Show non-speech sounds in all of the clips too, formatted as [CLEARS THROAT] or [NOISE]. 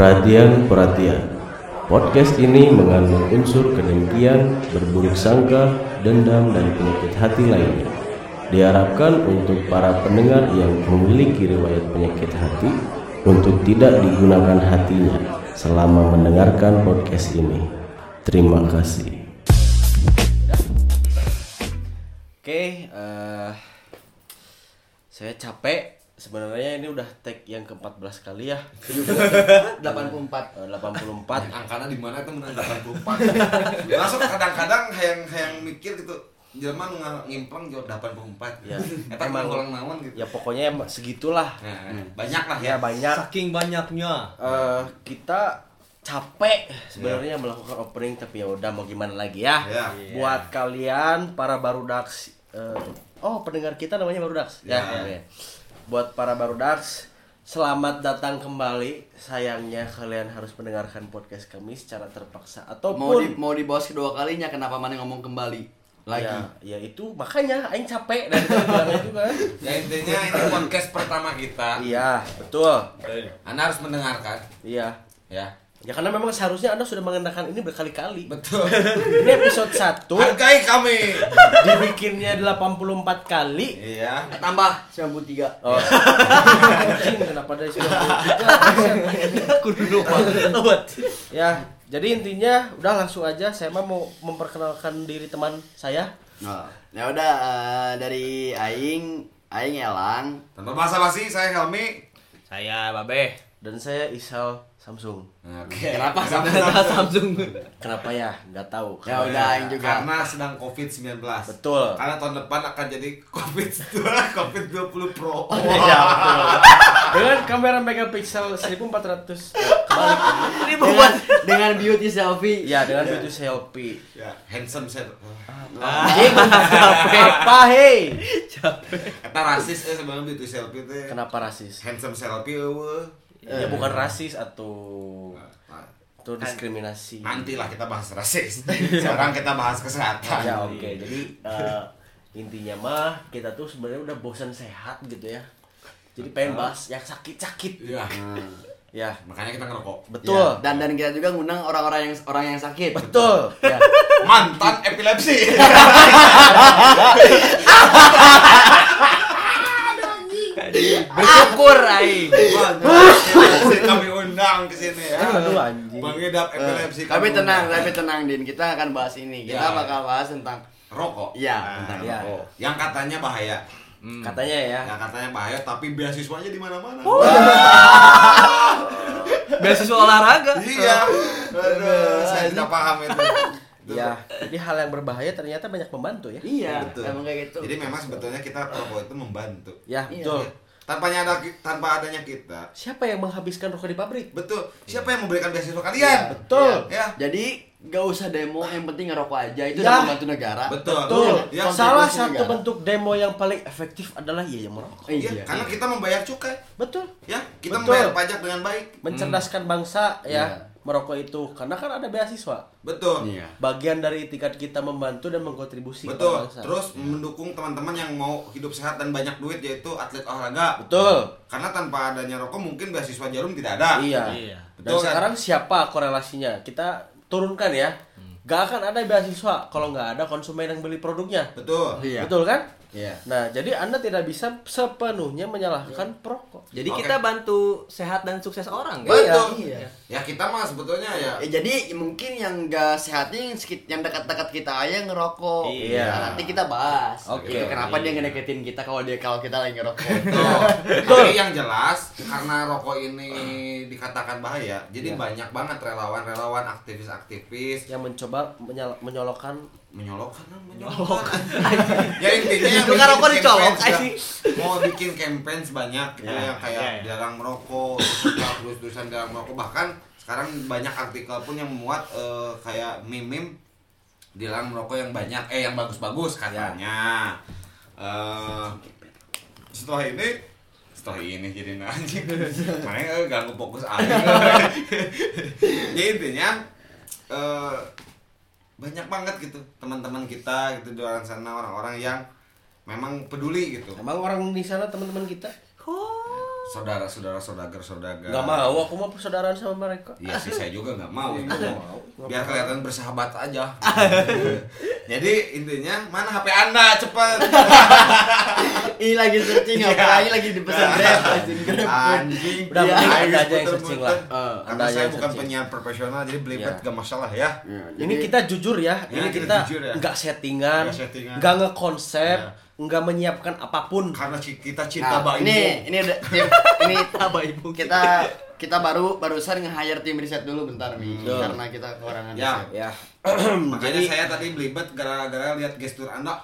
Perhatian-perhatian, podcast ini mengandung unsur kedengkian, berburuk sangka, dendam, dan penyakit hati lainnya. Diharapkan untuk para pendengar yang memiliki riwayat penyakit hati untuk tidak digunakan hatinya selama mendengarkan podcast ini. Terima kasih. Oke, eh, saya capek. Sebenarnya ini udah tag yang ke-14 kali ya. [LAUGHS] 84 Eh, 84. angkana di mana itu menang 84 langsung kadang-kadang hayang hayang mikir gitu Jerman nggak ngimplang jauh 84 Ya, Eta emang- kurang naon gitu Ya pokoknya em- segitulah. nah, banyak lah Ya ya banyak. Saking banyaknya Eh, kita capek sebenarnya melakukan opening tapi ya udah mau gimana lagi ya. Ya. Buat kalian para barudax eh, oh pendengar kita namanya barudax ya. Ya. oke. Buat para barudax selamat datang kembali. Sayangnya kalian harus mendengarkan podcast kami secara terpaksa Mau ataupun di, mau dibahas kedua kalinya kenapa mana ngomong kembali lagi Ya, ya itu makanya aing capek bilangnya itu kan. [LAUGHS] ya intinya ini podcast pertama kita Iya, betul. anda harus mendengarkan Iya. ya Ya karena memang seharusnya Anda sudah mengenalkan ini berkali-kali. betul [LAUGHS] Ini episode 1 hargai kami dibikinnya 84 kali. iya tambah 93 Oh. Anjing, kenapa dari 93? Kudu lupa ya, jadi intinya udah langsung aja saya mah mau memperkenalkan diri teman saya. Nah, ya udah eh, dari Aing Aing Elang tanpa basa-basi saya Helmi Saya Babe. Dan saya Isal Samsung. oke Kenapa Sampai sampai Samsung Kenapa ya? Nggak tahu. Ya udah Aing juga karena sedang COVID-19 Betul. karena tahun depan akan jadi COVID [LAUGHS] COVID 20 Pro Ya, betul. Dengan kamera megapiksel 1400 kebalik. Ini dengan, dengan beauty selfie Ya, dengan video selfie. ya handsome set Anjing, apa hei? Eta rasis eh sebenarnya beauty selfie teh Kenapa rasis? handsome selfie eueuh. Ya bukan rasis atau Nah, atau diskriminasi. nanti lah kita bahas rasis [LAUGHS] sekarang kita bahas kesehatan Ya oke, jadi eh, intinya mah kita tuh sebenarnya udah bosan sehat gitu ya. Jadi pengen bahas yang sakit-sakit. Iya. Ya, makanya kita ngerokok betul. Ya, dan dan kita juga ngundang orang-orang yang orang yang sakit Betul. Ya. mantan epilepsi [LAUGHS] [LAUGHS] bersyukur Aing. Kami undang ke sini ya. Aduh anjing. Bang Edap epilepsi tapi kami tenang tapi tenang Din. Kita akan bahas ini. Kita Ya. bakal bahas tentang rokok. Iya, tentang ya. rokok. yang katanya bahaya. Katanya ya. yang katanya bahaya tapi beasiswanya di mana-mana. [LAUGHS] Beasiswa olahraga. iya. Aduh saya tidak paham itu [LAUGHS] Itu. Ya, jadi hal yang berbahaya ternyata banyak membantu ya. Iya, Betul. emang kayak gitu. jadi memang sebetulnya kita rokok itu membantu Ya, Iya. betul. tanpanya ada tanpa adanya kita Siapa yang menghabiskan rokok di pabrik? betul siapa yang memberikan beasiswa kalian Betul. ya Jadi gak usah demo, yang penting ngerokok aja. Itu Ya. udah membantu negara. betul Betul. ya, Salah satu negara. bentuk demo yang paling efektif adalah ya yang merokok. Eh, Iya, iya. karena kita membayar cukai Betul. ya kita Betul. membayar pajak dengan baik Mencerdaskan bangsa ya, Iya. Merokok itu karena kan ada beasiswa. betul Iya. Bagian dari tingkat kita membantu dan mengkontribusi betul kepada bangsa. terus mendukung teman-teman yang mau hidup sehat dan banyak duit yaitu atlet olahraga Betul. karena tanpa adanya rokok mungkin beasiswa jarum tidak ada Iya. Iya. Dan Betul kan? sekarang siapa korelasinya? Kita turunkan ya. Gak akan ada beasiswa kalau nggak ada konsumen yang beli produknya. betul Iya. Betul kan? Iya. Nah, jadi Anda tidak bisa sepenuhnya menyalahkan perokok. Jadi Oke. kita bantu sehat dan sukses orang kan? betul Iya. ya kita mah sebetulnya ya Eh, jadi mungkin yang gak sehatnya yang, yang dekat-dekat kita aja yang ngerokok. Iya. Nah, nanti kita bahas. Oke. Gitu, Kenapa dia ngedeketin kita kalau dia kalau kita lagi ngerokok? Tapi [LAUGHS] yang jelas karena rokok ini [CLEARS THROAT] dikatakan bahaya, jadi Ya. banyak banget relawan-relawan, aktivis-aktivis Yang mencoba menyolokkan menyolokkan kan, menyolokkan. [LAUGHS] ya intinya yang bikin rokok dicolok, campaign ya. mau bikin campaign sebanyak Ya, yang kayak ya, ya. jarang merokok, terus tulisan jarang merokok bahkan sekarang banyak artikel pun yang memuat eh, kayak meme dilarang merokok yang banyak eh yang bagus-bagus katanya. Eh setelah ini setelah ini jadi anjing makanya ganggu fokus aja [LAUGHS] ya intinya eh, banyak banget gitu teman-teman kita gitu di luar sana orang-orang yang memang peduli gitu Emang orang di sana teman-teman kita? Saudara-saudara saudagar-saudagar. Nggak mau aku mau persaudaraan sama mereka. Iya sih saya juga nggak mau. [LAUGHS] Biar kelihatan bersahabat aja. [LAUGHS] Jadi intinya mana HP anda cepat. [LAUGHS] Ini lagi searching Iya. apalagi lagi dipesan Grab, anjing Grab. Anjing. Udah, Iya. mending Anda aja yang searching lah. Eh, Karena saya bukan searching. penyiar profesional jadi belibet Iya. gak masalah ya. Ya, Ini kita jujur ya, Ya, ini kita ya. nggak settingan, Nggak nggak ngekonsep, Ya. Nggak menyiapkan apa pun. Karena kita cinta Nah, ini ini udah tim [LAUGHS] ini Apa ibu? kita kita baru barusan nge-hire tim riset dulu bentar nih Betul. karena kita kekurangan Ya. riset. Ya, [CLEARS THROAT] Makanya saya tadi belibet gara-gara lihat gestur anda.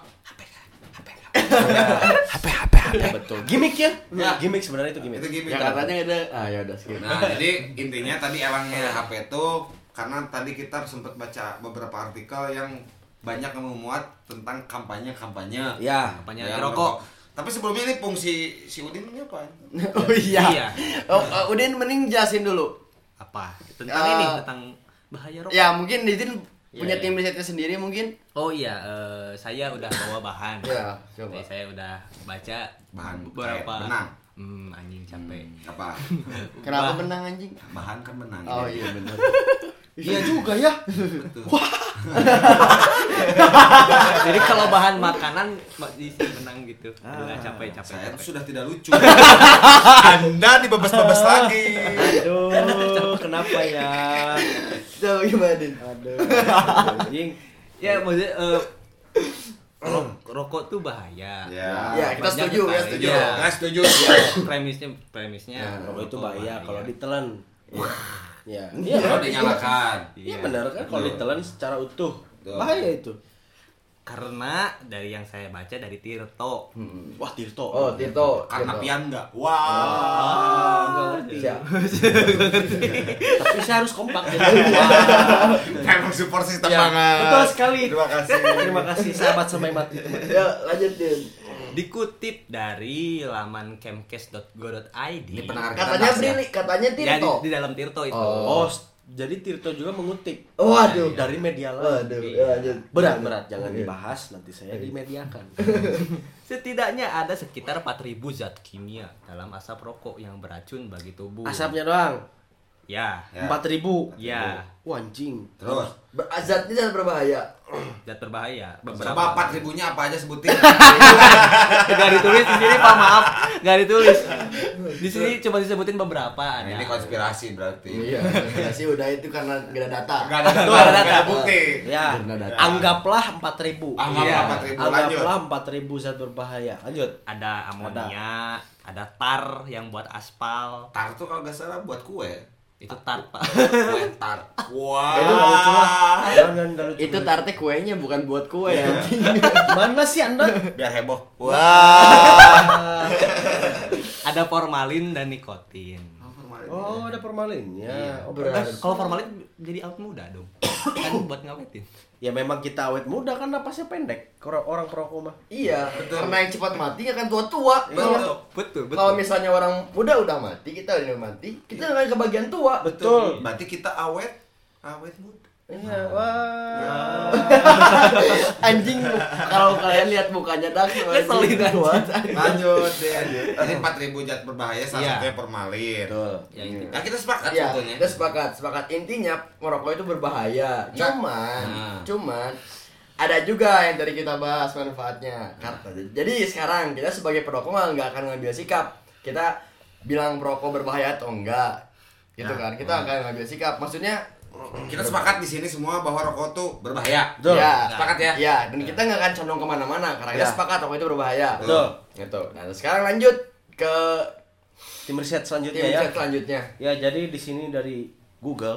[LAUGHS] ya betul. Gimik ya, Ya. gimik sebenarnya itu gimik. Itu gimmick. Ya katanya ada ah ya udah skip. Nah, jadi intinya tadi elangnya HP itu karena tadi kita sempat baca beberapa artikel yang banyak yang memuat tentang kampanye-kampanye. Ya, Kampanye yang rokok. Tapi sebelumnya ini fungsi si Udin ini apa? [LAUGHS] oh iya. Iya. Oh, uh, Udin mending jelasin dulu. Apa? Tentang Eh, ini, tentang bahaya rokok. Ya, mungkin Udin punya Iya, tim iya. risetnya sendiri mungkin. Oh iya, eh, saya udah bawa bahan. Iya, coba. Jadi saya udah baca Bahan beberapa. kayak benang. Hmm, anjing capek. Apa? Kenapa Bah- benang anjing? Bahan kan benang. Oh iya benar. [LAUGHS] iya juga ya. [LAUGHS] Jadi kalau bahan makanan diisi benang gitu. Udah capek capek. Saya capek. sudah tidak lucu. [LAUGHS] anda dibebas-bebas lagi. Aduh, kenapa ya? Coba gimana? Aduh, anjing. Ya maksudnya eh, ro- rokok tuh bahaya. Ya. Ya, kita Banyak setuju ya, setuju. Nggak setuju. premisnya premisnya Ya, Kalau itu bahaya, kalau ditelan. Iya. Ya, Iya, kalau dinyalakan. Iya benar kan kalau ditelan secara utuh. Betul. Bahaya itu. karena dari yang saya baca dari Tirto Wah, Tirto. Oh, Tito. Karena Tito. pian nggak? Wah. Ah, nggak ngerti. Siap. [LAUGHS] Tapi saya harus kompak [LAUGHS] jadi. Memang support system Ya, banget. betul sekali. Terima kasih. Terima kasih sahabat sampai mati. Ya, lanjut Din. Dikutip dari laman kemkes.go.id Ini pendengar Katanya ya. Brili, katanya ya, di, Tito. di dalam Tirto itu Oh. Oh, jadi Tirto juga mengutip Waduh. dari media lain. Waduh, ya lanjut. Berat berat jangan Iya. dibahas nanti saya dimediakan. [LAUGHS] setidaknya ada sekitar 4000 zat kimia dalam asap rokok yang beracun bagi tubuh Asapnya doang ya Ya. empat ribu. ya Wah, anjing. Terus. Azat ini sangat berbahaya. zat berbahaya Coba empat ribunya apa aja sebutin. [LAUGHS] Gak ditulis di sini pak maaf Gak ditulis di sini cuma disebutin beberapa Nah, ada ini konspirasi berarti. Iya, ya sih udah itu karena gak ada data. Gak ada Betul, nggak ada ada data. bukti. Ya, data. anggaplah empat ribu. Anggaplah Iya. 4.000, lanjut. Anggaplah empat ribu zat berbahaya. Lanjut. ada amonia ada tar yang buat aspal Tar tuh kalau nggak salah buat kue. Itu tar pak Kue tar. Wah. Itu nggak lucu lah. Jangan. Itu tarte kuenya bukan buat kue ya. [LAUGHS] Mana sih anda? Biar heboh. Ah. ada formalin dan nikotin Oh, ada formalinnya. Oh, berat. berat. kalau formalin jadi awet muda dong kan buat ngawetin Ya memang kita awet muda kan napasnya pendek. Orang orang perokok mah. Iya, karena yang cepat mati akan tua-tua. Betul. betul Kalau misalnya orang muda udah mati, kita udah mati, kita akan ke bagian tua. Betul. Berarti kita awet. Awet muda. Iya, wah. [LAUGHS] Anjing, kalau kalian lihat mukanya Dax, Ngeselin tua. Lanjut deh. Ini 4000 zat berbahaya salah Iya. satunya formalin. Betul. ya itu Nah, kita sepakat Ya, sebetulnya. kita sepakat, sepakat. Intinya merokok itu berbahaya. Cuman, Nah. cuman ada juga yang tadi kita bahas manfaatnya. Kata- Jadi sekarang kita sebagai perokok nggak akan ngambil sikap. Kita bilang perokok berbahaya atau enggak, gitu Nah. kan? Kita akan ngambil sikap. Maksudnya Kita sepakat di sini semua bahwa rokok tuh berbahaya. Betul. Ya, Sepakat ya? Ya, dan kita nggak akan condong ke mana-mana karena kita Ya. sepakat rokok itu berbahaya. Betul. Gitu. Nah, sekarang lanjut ke Tim riset tim selanjutnya ya. riset selanjutnya. Ya, jadi di sini dari Google.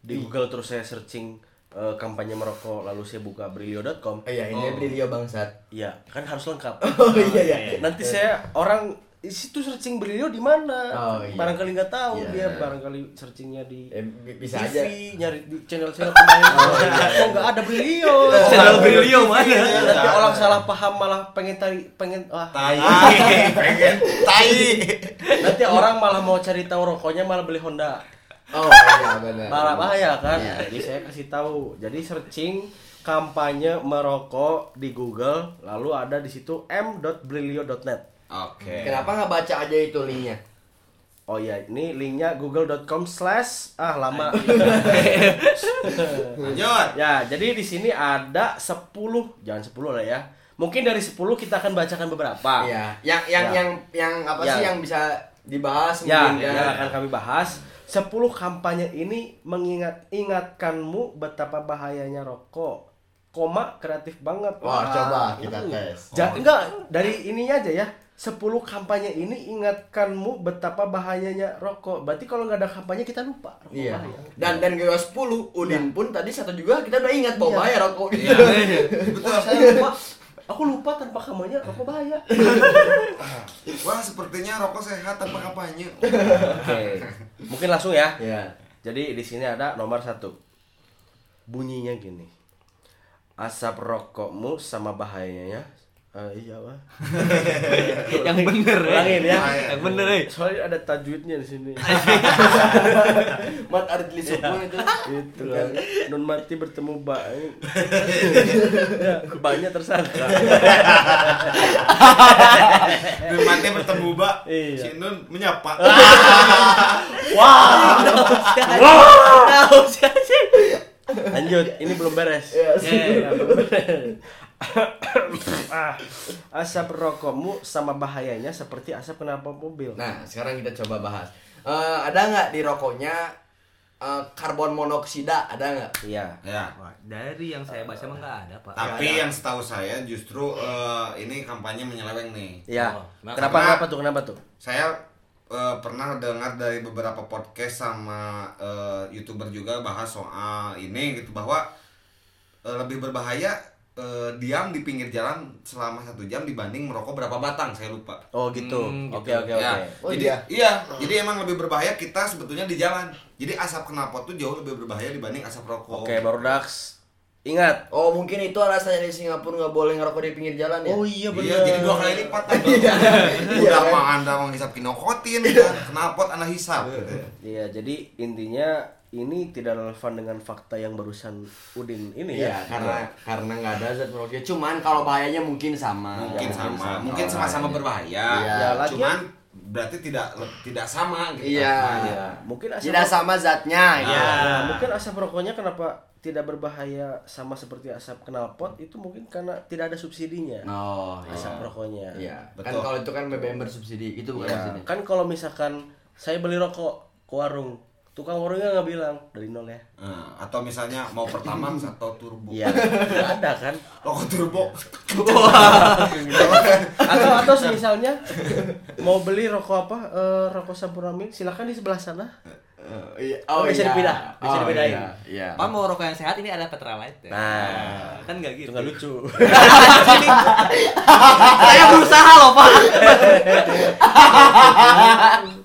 Di Google terus saya searching eh, kampanye merokok lalu saya buka brilio.com. Oh iya, ini Brilio bangsat. Iya, kan harus lengkap. [LAUGHS] Oh iya iya. Nanti saya orang situ searching brilio di mana? Oh, iya. Barangkali nggak tahu Iya. dia barangkali searchingnya di Eh, bi- bisa TV, aja. nyari di channel-channel pemain. [LAUGHS] Kok nggak ada brilio? Channel Brilio mana? Nanti orang salah paham malah pengen tari pengen ah Tai. [LAUGHS] Pengen tai. nanti orang malah mau cari tahu rokoknya malah beli Honda. Oh iya benar. Malah bahaya kan? Iya. Jadi saya kasih tahu. Jadi searching kampanye merokok di Google lalu ada di situ m.brilio.net. Oke. Kenapa nggak baca aja itu linknya? Oh iya, ini linknya google.com slash ah lama. Lanjut. ya, jadi di sini ada 10, jangan 10 lah ya. Mungkin dari 10 kita akan bacakan beberapa. Iya, yang yang Ya. yang yang apa Ya. sih yang bisa dibahas Ya, mungkin yang akan kami bahas. 10 kampanye ini mengingat ingatkanmu betapa bahayanya rokok. Koma kreatif banget. Wah, coba kita tes. Ja- enggak, dari ininya aja ya. 10 kampanye ini ingatkanmu betapa bahayanya rokok. Berarti kalau nggak ada kampanye kita lupa. rokok Iya. bahaya. Dan dan GW 10 Udin pun tadi satu juga kita udah ingat bahwa Iya. bahaya rokok gitu. Iya. Betul. Wah, saya [LAUGHS] lupa. Aku lupa tanpa kampanye rokok bahaya. [LAUGHS] Wah, sepertinya rokok sehat tanpa kampanye. Oke. Mungkin langsung ya. Iya. Jadi di sini ada nomor satu. Bunyinya gini. Asap rokokmu sama bahayanya ya. Eh, iya pak. [LAUGHS] yang bener eh. Ulangin ya. yang bener eh. Soalnya ada tajwidnya di sini. [LAUGHS] Mat ada tulis pun itu. itu kan. Nun mati bertemu ba. ya, [LAUGHS] banyak tersangka. Dan mati bertemu Mbak. Iya. Si Nun menyapa. Sih sih. Lanjut, ini belum beres. Iya. Ya, belum beres. [COUGHS] ah, asap rokokmu sama bahayanya seperti asap knalpot mobil. Nah, sekarang kita coba bahas. Eh, ada nggak di rokoknya eh, karbon monoksida? Ada nggak? Iya. Ya. Dari yang saya baca mah nggak ada pak Tapi ada. yang setahu saya justru eh, ini kampanye menyeleweng nih. Iya. Oh, kenapa? kenapa kenapa tuh? Kenapa tuh? Saya eh, pernah dengar dari beberapa podcast sama eh, youtuber juga bahas soal ini gitu bahwa lebih berbahaya eh, diam di pinggir jalan selama satu jam dibanding merokok berapa batang saya lupa. Oh gitu. Hmm, Oke gitu. oke oke. Ya, Oh, jadi iya? iya, jadi emang lebih berbahaya kita sebetulnya di jalan. Jadi asap knalpot tuh jauh lebih berbahaya dibanding asap rokok. Oke, baru Dax. Ingat. Oh, mungkin itu alasannya di Singapura nggak boleh ngerokok di pinggir jalan ya? Oh iya benar. Iya, jadi dua kali lipat kan. [LAUGHS] Iya. Udah Iya. mah anda menghisap kinokotin kan, knalpot anda hisap gitu. Iya, jadi intinya ini tidak relevan dengan fakta yang barusan Udin ini Iya, ya. karena karena nggak ada zat merokok. Cuman kalau bahayanya mungkin sama. Mungkin Ya, sama, mungkin mungkin sama. sama-sama berbahaya. Iya. Ya, lagi- Cuman berarti tidak tidak sama gitu. Iya. Iya, mungkin asap Tidak sama zatnya. Ya, ya. nah, mungkin asap rokoknya kenapa tidak berbahaya sama seperti asap knalpot itu mungkin karena tidak ada subsidinya. Oh, iya. Asap rokoknya. Iya. Kan Betul. kalau itu kan BBM bersubsidi, itu bukan Ya, subsidi. kan kalau misalkan saya beli rokok ke warung, tukang warungnya nggak bilang dari nol ya. Eh, atau misalnya mau pertamax atau turbo. Iya, nggak ada kan? Rokok turbo. Atau atau misalnya mau beli rokok apa? Eh, rokok Sampurami, silakan di sebelah sana. Eh, iya. Oh, bisa iya. dipindah, bisa Oh, dibedain. Iya. iya. Pak mau rokok yang sehat ini ada Petralite ya? Nah, kan nggak itu gitu nggak lucu. [LAUGHS] saya berusaha loh pak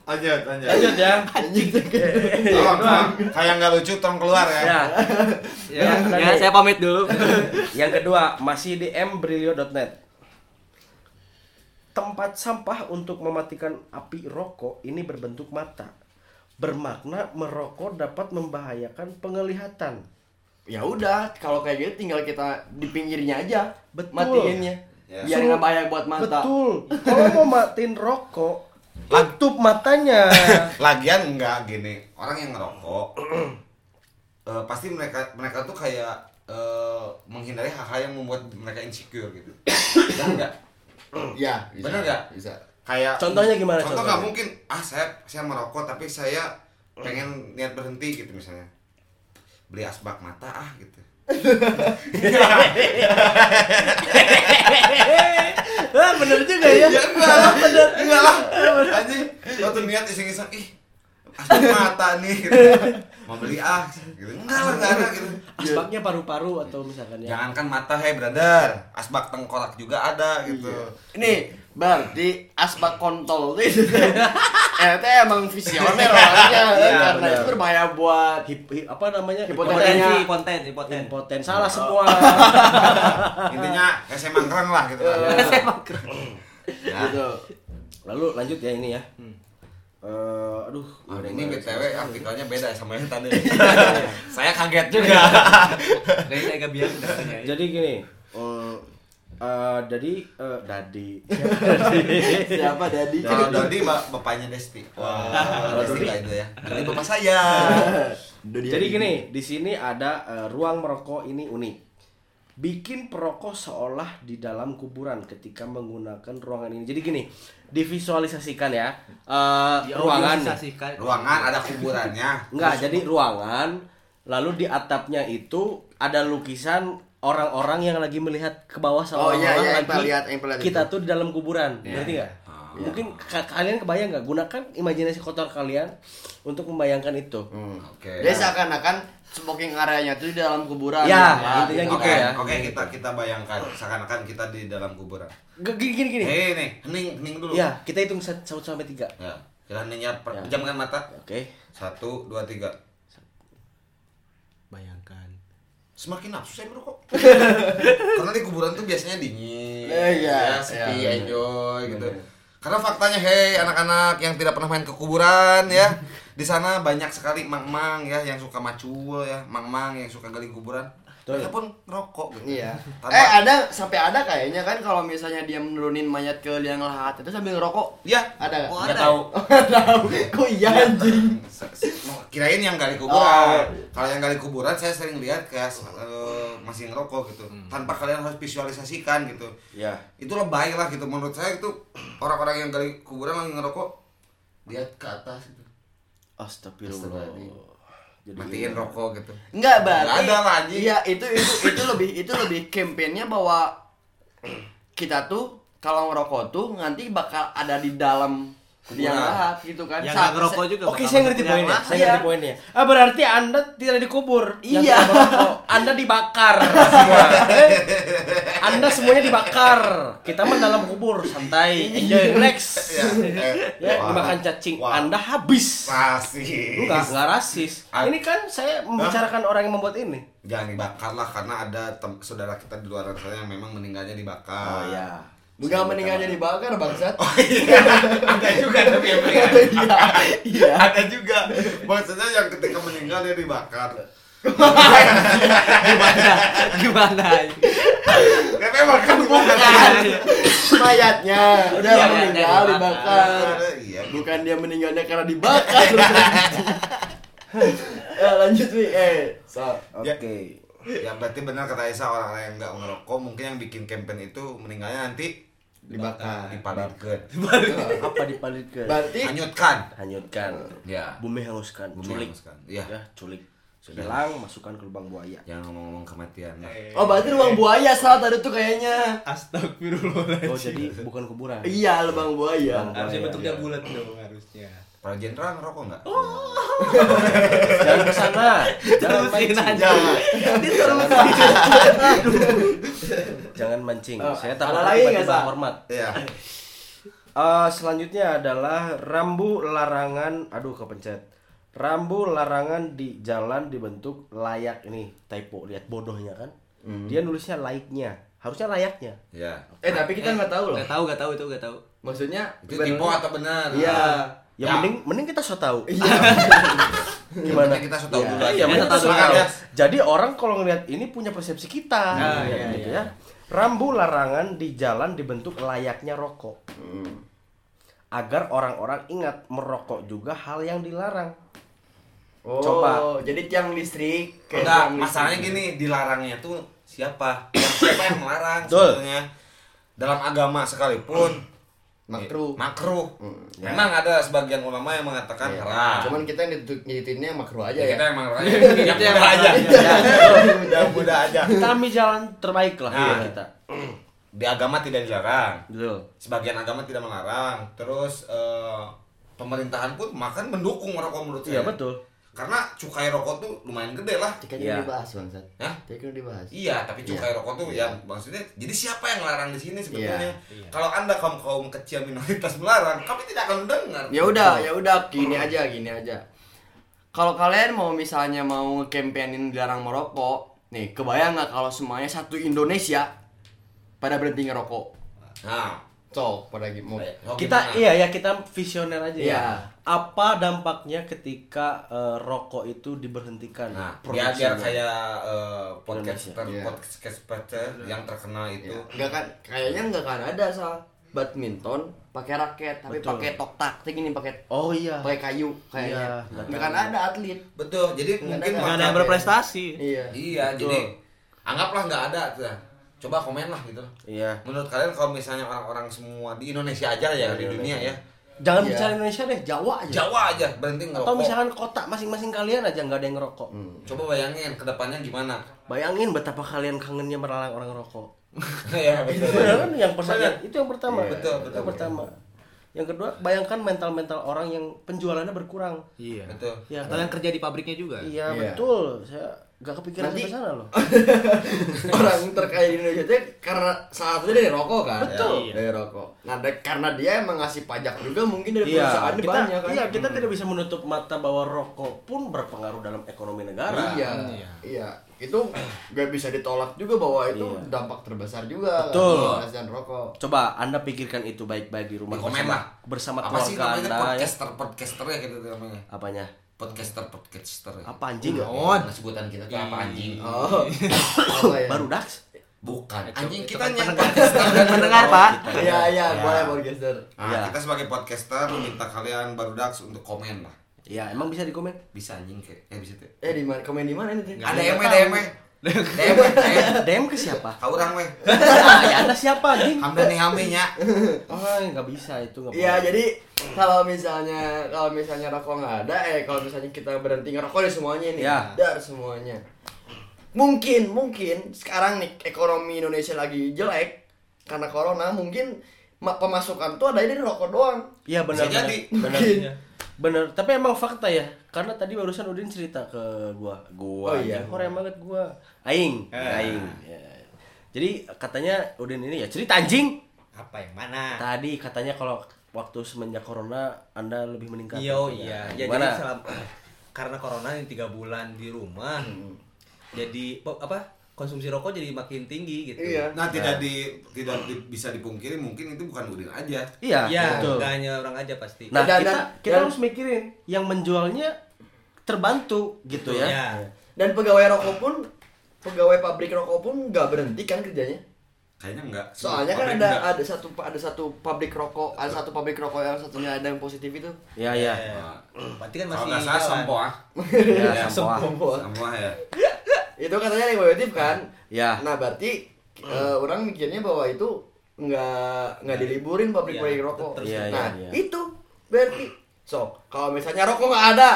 Lanjut, lanjut. Lanjut ya. Tolong, tolong. Kayak nggak lucu, tolong keluar ya. Ya, ya, Tadi. ya saya pamit dulu yang kedua masih di mbrilio.net. Tempat sampah untuk mematikan api rokok ini berbentuk mata. Bermakna merokok dapat membahayakan penglihatan. Ya udah, kalau kayak gitu tinggal kita di pinggirnya aja. Betul. Matiinnya. Ya. Biar nggak bahaya buat mata. Betul. Kalau mau matiin rokok, tutup matanya. [LAUGHS] Lagian enggak gini, orang yang ngerokok [CLEARS THROAT] eh, pasti mereka mereka tuh kayak eh, menghindari hal-hal yang membuat mereka insecure gitu. [CLEARS THROAT] Benar enggak? [CLEARS THROAT] Ya, bisa. Bener nggak? Bisa. Kayak Contohnya gimana Contoh contohnya? nggak mungkin ah saya saya merokok tapi saya pengen niat berhenti gitu misalnya. Beli asbak mata ah gitu. [LAUGHS] Ah, bener juga ya. Ya enggak lah, bener. Enggak lah. Anjing, waktu niat iseng-iseng ih asbak mata nih gitu. Mau beli ah gitu. Enggak lah, enggak ada gitu. Asbaknya paru-paru atau misalkan ya. Jangankan mata hei brother, asbak tengkorak juga ada gitu. Ini berarti asbak kontol itu. [LAUGHS] eh, itu emang visioner orangnya Iya, karena benar. itu berbahaya buat Hip, hip- apa namanya? Hipotensi. Hipotensi, hipoten, hipoten. Impoten. Salah semua. [LAUGHS] Intinya kayak saya mangkrang lah gitu kan. [LAUGHS] Ya. gitu. Lalu lanjut ya ini ya. Eh, aduh, Ah, ini BTW artikelnya beda sama yang tadi. saya kaget juga. Kayaknya agak biasa. Jadi gini, eh, Eh, jadi eh, Dadi. Siapa Dadi? Kalau Dodi ba- bapaknya Desti. Wah, Desti Dodi. itu ya. Dodi bapak saya. Dodi Jadi Dadi. gini, di sini ada eh, ruang merokok ini unik. Bikin perokok seolah di dalam kuburan ketika menggunakan ruangan ini. Jadi gini, divisualisasikan ya. eh, ruangan. nih. Diorganisasikan. Ruangan ada kuburannya. Enggak, jadi ruangan lalu di atapnya itu ada lukisan orang-orang yang lagi melihat ke bawah Oh, seolah-olah iya, iya, yang lagi pernah lihat, yang lihat kita itu. tuh di dalam kuburan. Ngerti nggak? Mungkin ka- kalian kebayang nggak gunakan imajinasi kotor kalian untuk membayangkan itu. Hmm. Oke. Jadi seakan-akan smoking areanya itu di dalam kuburan. Ya, intinya gitu. gitu Oke, ya. oke kita kita bayangkan seakan-akan kita di dalam kuburan. Gini gini gini. Hei nih, hening hening dulu. Ya, kita hitung sat- satu sampai tiga. Ya, kita heningnya per- Ya. pejamkan mata. Oke. Satu, dua, tiga. Bayangkan. Semakin nafsu saya merokok. [LAUGHS] Karena di kuburan tuh biasanya dingin. Eh, iya, ya, sepi, iya, enjoy gitu. Karena faktanya, hei anak-anak yang tidak pernah main ke kuburan ya, [LAUGHS] di sana banyak sekali mang-mang ya yang suka macul ya, mang-mang yang suka gali kuburan. Mereka pun ngerokok gitu. Iya. Tanpa- Eh ada sampai ada kayaknya kan kalau misalnya dia menurunin mayat ke liang lahat itu sambil ngerokok. Ya, Ada nggak? Oh, nggak ada. tahu. [LAUGHS] Tahu. Kok iya anjing? Mau kirain yang gali kuburan. Oh. Kalau yang gali kuburan saya sering lihat kayak eh, masih ngerokok gitu. Tanpa kalian harus visualisasikan gitu. Ya. Itu lebay lah gitu menurut saya itu [CLEARS THROAT] orang-orang yang gali kuburan lagi ngerokok dia ke atas gitu. Astagfirullah. Astagfirullahaladzim. Jadi Matiin rokok gitu. Enggak berarti. Nggak ada lah, anjing. Iya, itu itu itu lebih itu lebih kampanyenya bahwa kita tuh kalau ngerokok tuh nanti bakal ada di dalam liang lahat gitu kan. Yang Sa- nggak ngerokok juga. Oke, saya ngerti poinnya. Saya Iya. ngerti poinnya. Ah, berarti Anda tidak dikubur. Iya. Anda dibakar semua. [LAUGHS] Anda semuanya dibakar. Kita mah dalam kubur, santai, enjoy, relax. Ya, eh, Ya, dimakan cacing. Anda habis. Rasis. Enggak, enggak rasis. Ah. Ini kan saya membicarakan orang yang membuat ini. Jangan dibakar lah karena ada saudara kita di luar sana yang memang meninggalnya dibakar. iya. Bukan meninggalnya dibakar bangsat. ada juga tapi yang. Iya. Iya. ada juga. Maksudnya yang ketika meninggal dia dibakar. Gimana? Gimana? Ya memang kan bukan. Mayatnya udah Iya, meninggal iya, dibakar. Iya. Bukan dia meninggalnya karena dibakar. [LAUGHS] ya lanjut wi eh so. Oke. Ya berarti benar kata Isa orang-orang yang nggak ngerokok mungkin yang bikin campaign itu meninggalnya nanti dibakar dipalitkeun. Apa dipalitkeun? berarti Hanyutkan. Hanyutkan. Ya. Bumi hanguskan. Bumi Culik. hanguskan. Iya. Ya, culik. Hilang, masukkan ke lubang buaya. Jangan ngomong-ngomong kematian. ya. oh berarti ruang buaya salah tadi tuh kayaknya Astagfirullahaladzim. Oh, jadi bukan kuburan. iya lubang buaya Harusnya bentuknya iya. bulat dong harusnya. Para jenderal ngerokok nggak? Jangan ke sana. Jangan mancing. aja. Jangan [LAUGHS] [LAUGHS] Jangan mancing. Oh, Saya takut lagi nggak, tiba-tiba hormat. Iya. [LAUGHS] Eh, selanjutnya adalah rambu larangan. Aduh, kepencet. Rambu larangan di jalan dibentuk layak ini typo lihat bodohnya kan dia nulisnya laiknya harusnya layaknya Iya. eh tapi kita nggak tahu loh Gak tahu, gak tahu itu gak tahu. maksudnya Itu tipe atau benar? iya ya, Ya. mending mending kita so tahu iya [LAUGHS] gimana Kita sudah tahu Iya. dulu aja. Iya, mending kita so tahu. ya. jadi orang kalau ngelihat ini punya persepsi kita Ah, Ya, iya, gitu iya. ya rambu larangan di jalan dibentuk layaknya rokok agar orang-orang ingat merokok juga hal yang dilarang oh Coba. jadi tiang listrik kayak Enggak, tiang listrik. masalahnya gini, dilarangnya tuh siapa? Yang siapa yang melarang sebetulnya? Dalam agama sekalipun Makruh. Makruh. Hmm, ya. Memang ada sebagian ulama yang mengatakan Iya. haram. cuman kita yang ngitinnya makruh aja ya, ya kita emang yang mudah aja. [LAUGHS] Yang [LAUGHS] mudah aja. kita ambil jalan terbaik lah Nah. kita Di agama tidak dilarang. betul Sebagian agama tidak melarang. Terus eh, pemerintahan pun makan mendukung merokok menurut iya saya. betul Karena cukai rokok tuh lumayan gede lah. Jika Iya. dibahas bangsat Hah? Jika dibahas Iya, tapi cukai rokok tuh ya maksudnya jadi siapa yang melarang di sini sebetulnya? Iya. Kalau Anda kaum kaum kecil minoritas melarang, kami tidak akan mendengar. ya udah ya udah gini aja gini aja kalau kalian mau misalnya mau campaignin dilarang merokok nih kebayang nggak kalau semuanya satu Indonesia pada berhenti ngerokok Nah, Cok, pada mau kita gimana? iya ya kita visioner aja ya. Iya. Apa dampaknya ketika eh, rokok itu diberhentikan? Nah, biar biar kayak eh, podcaster Iya. podcaster yang terkenal itu. Enggak kan kayaknya enggak kan ada sal badminton pakai raket tapi pakai tok tak ini pakai Oh iya. pakai kayu kayaknya Iya, enggak kan ada atlet Betul. Jadi Nggak mungkin ada. Nggak ada yang berprestasi. iya Iya, jadi anggaplah nggak ada tuh. Coba komen lah gitu. Iya. Menurut kalian kalau misalnya orang-orang semua di Indonesia aja ya di dunia ya. Jangan Iya. bicara Indonesia deh, Jawa aja. Jawa aja berhenti ngerokok. Atau misalkan kota masing-masing kalian aja nggak ada yang ngerokok. Coba bayangin ke depannya gimana. Bayangin betapa kalian kangennya melarang orang rokok. [LAUGHS] ya betul. Bener kan yang pertama itu yang pertama. Iya. Betul, betul, Yang pertama. Yang kedua, bayangkan mental-mental orang yang penjualannya berkurang. Iya. Betul. Ya, Atau yang kerja di pabriknya juga. Iya, Iya. betul. Saya nggak kepikiran Nanti- sampai sana loh. [LAUGHS] orang terkaya di Indonesia itu karena salah satunya dari rokok kan Betul. Iya. dari rokok nah da- karena dia emang ngasih pajak juga mungkin dari Iya, perusahaan kita, banyak kan iya, kita tidak bisa menutup mata bahwa rokok pun berpengaruh dalam ekonomi negara. iya Iya. iya itu nggak bisa ditolak juga bahwa itu Iya. dampak terbesar juga Betul. kan, rokok Coba Anda pikirkan itu baik-baik di rumah Di komen bersama, lah. bersama Apa sih namanya Anda ya. podcaster podcaster ya gitu namanya. Apanya? Podcaster podcaster. Ya. Apa anjing? Oh, sebutan kita tuh apa anjing? oh apa ya Baru Dax? Bukan. Itu- Anjing kita yang podcaster dan Pendengar, Pak. iya iya Ya. boleh podcaster Nah, Iya. kita sebagai podcaster minta kalian baru Dax untuk komen lah. Ya, emang bisa di komen? Bisa anjing kayak eh bisa tuh. eh di mana komen di mana ini teh Ada DM DM DM DM. DM ke siapa? Kau orang weh. ah, ya Anda siapa anjing? Hamdan nih haminya. Oh, nggak bisa itu nggak Iya, jadi kalau misalnya kalau misalnya rokok nggak ada, eh kalau misalnya kita berhenti ngerokok dari semuanya nih, Ya. dari semuanya. Mungkin, mungkin sekarang nih ekonomi Indonesia lagi jelek karena corona, mungkin ma- pemasukan tuh ada dari rokok doang. Iya benar. jadi. Benar. Benar, tapi emang fakta ya. Karena tadi barusan Udin cerita ke gua. Gua Oh, iya. Korea banget gua. Aing, aing. Ya. Jadi katanya Udin ini ya cerita anjing. Apa yang mana? Tadi katanya kalau waktu semenjak corona Anda lebih meningkat. Iya, Katanya. iya. Ya, jadi selama, karena corona yang tiga bulan di rumah, jadi po- apa konsumsi rokok jadi makin tinggi gitu. Iya. Nah, tidak di tidak di- bisa dipungkiri mungkin itu bukan Udin aja. Iya, Iya, betul. nggak hanya orang aja pasti. Nah, Dan- kita dan- kita dan- harus mikirin yang menjualnya terbantu gitu ya. Iya. Dan pegawai rokok pun pegawai pabrik rokok pun nggak berhenti kan kerjanya. Kayaknya enggak. Soalnya kan ada enggak. ada satu ada satu pabrik rokok, ada satu pabrik rokok yang satunya ada yang positif itu. Iya, iya. Nah, Berarti kan Kalau masih nggak salah jalan. sempoh [LAUGHS] ah. Ya, Ya, [LAUGHS] ya. Itu katanya ada yang positif kan? Ya. Nah berarti eh, orang mikirnya bahwa itu nggak nggak diliburin pabrik pabrik Iya, rokok. Iya, iya, nah iya. itu berarti so kalau misalnya rokok nggak ada,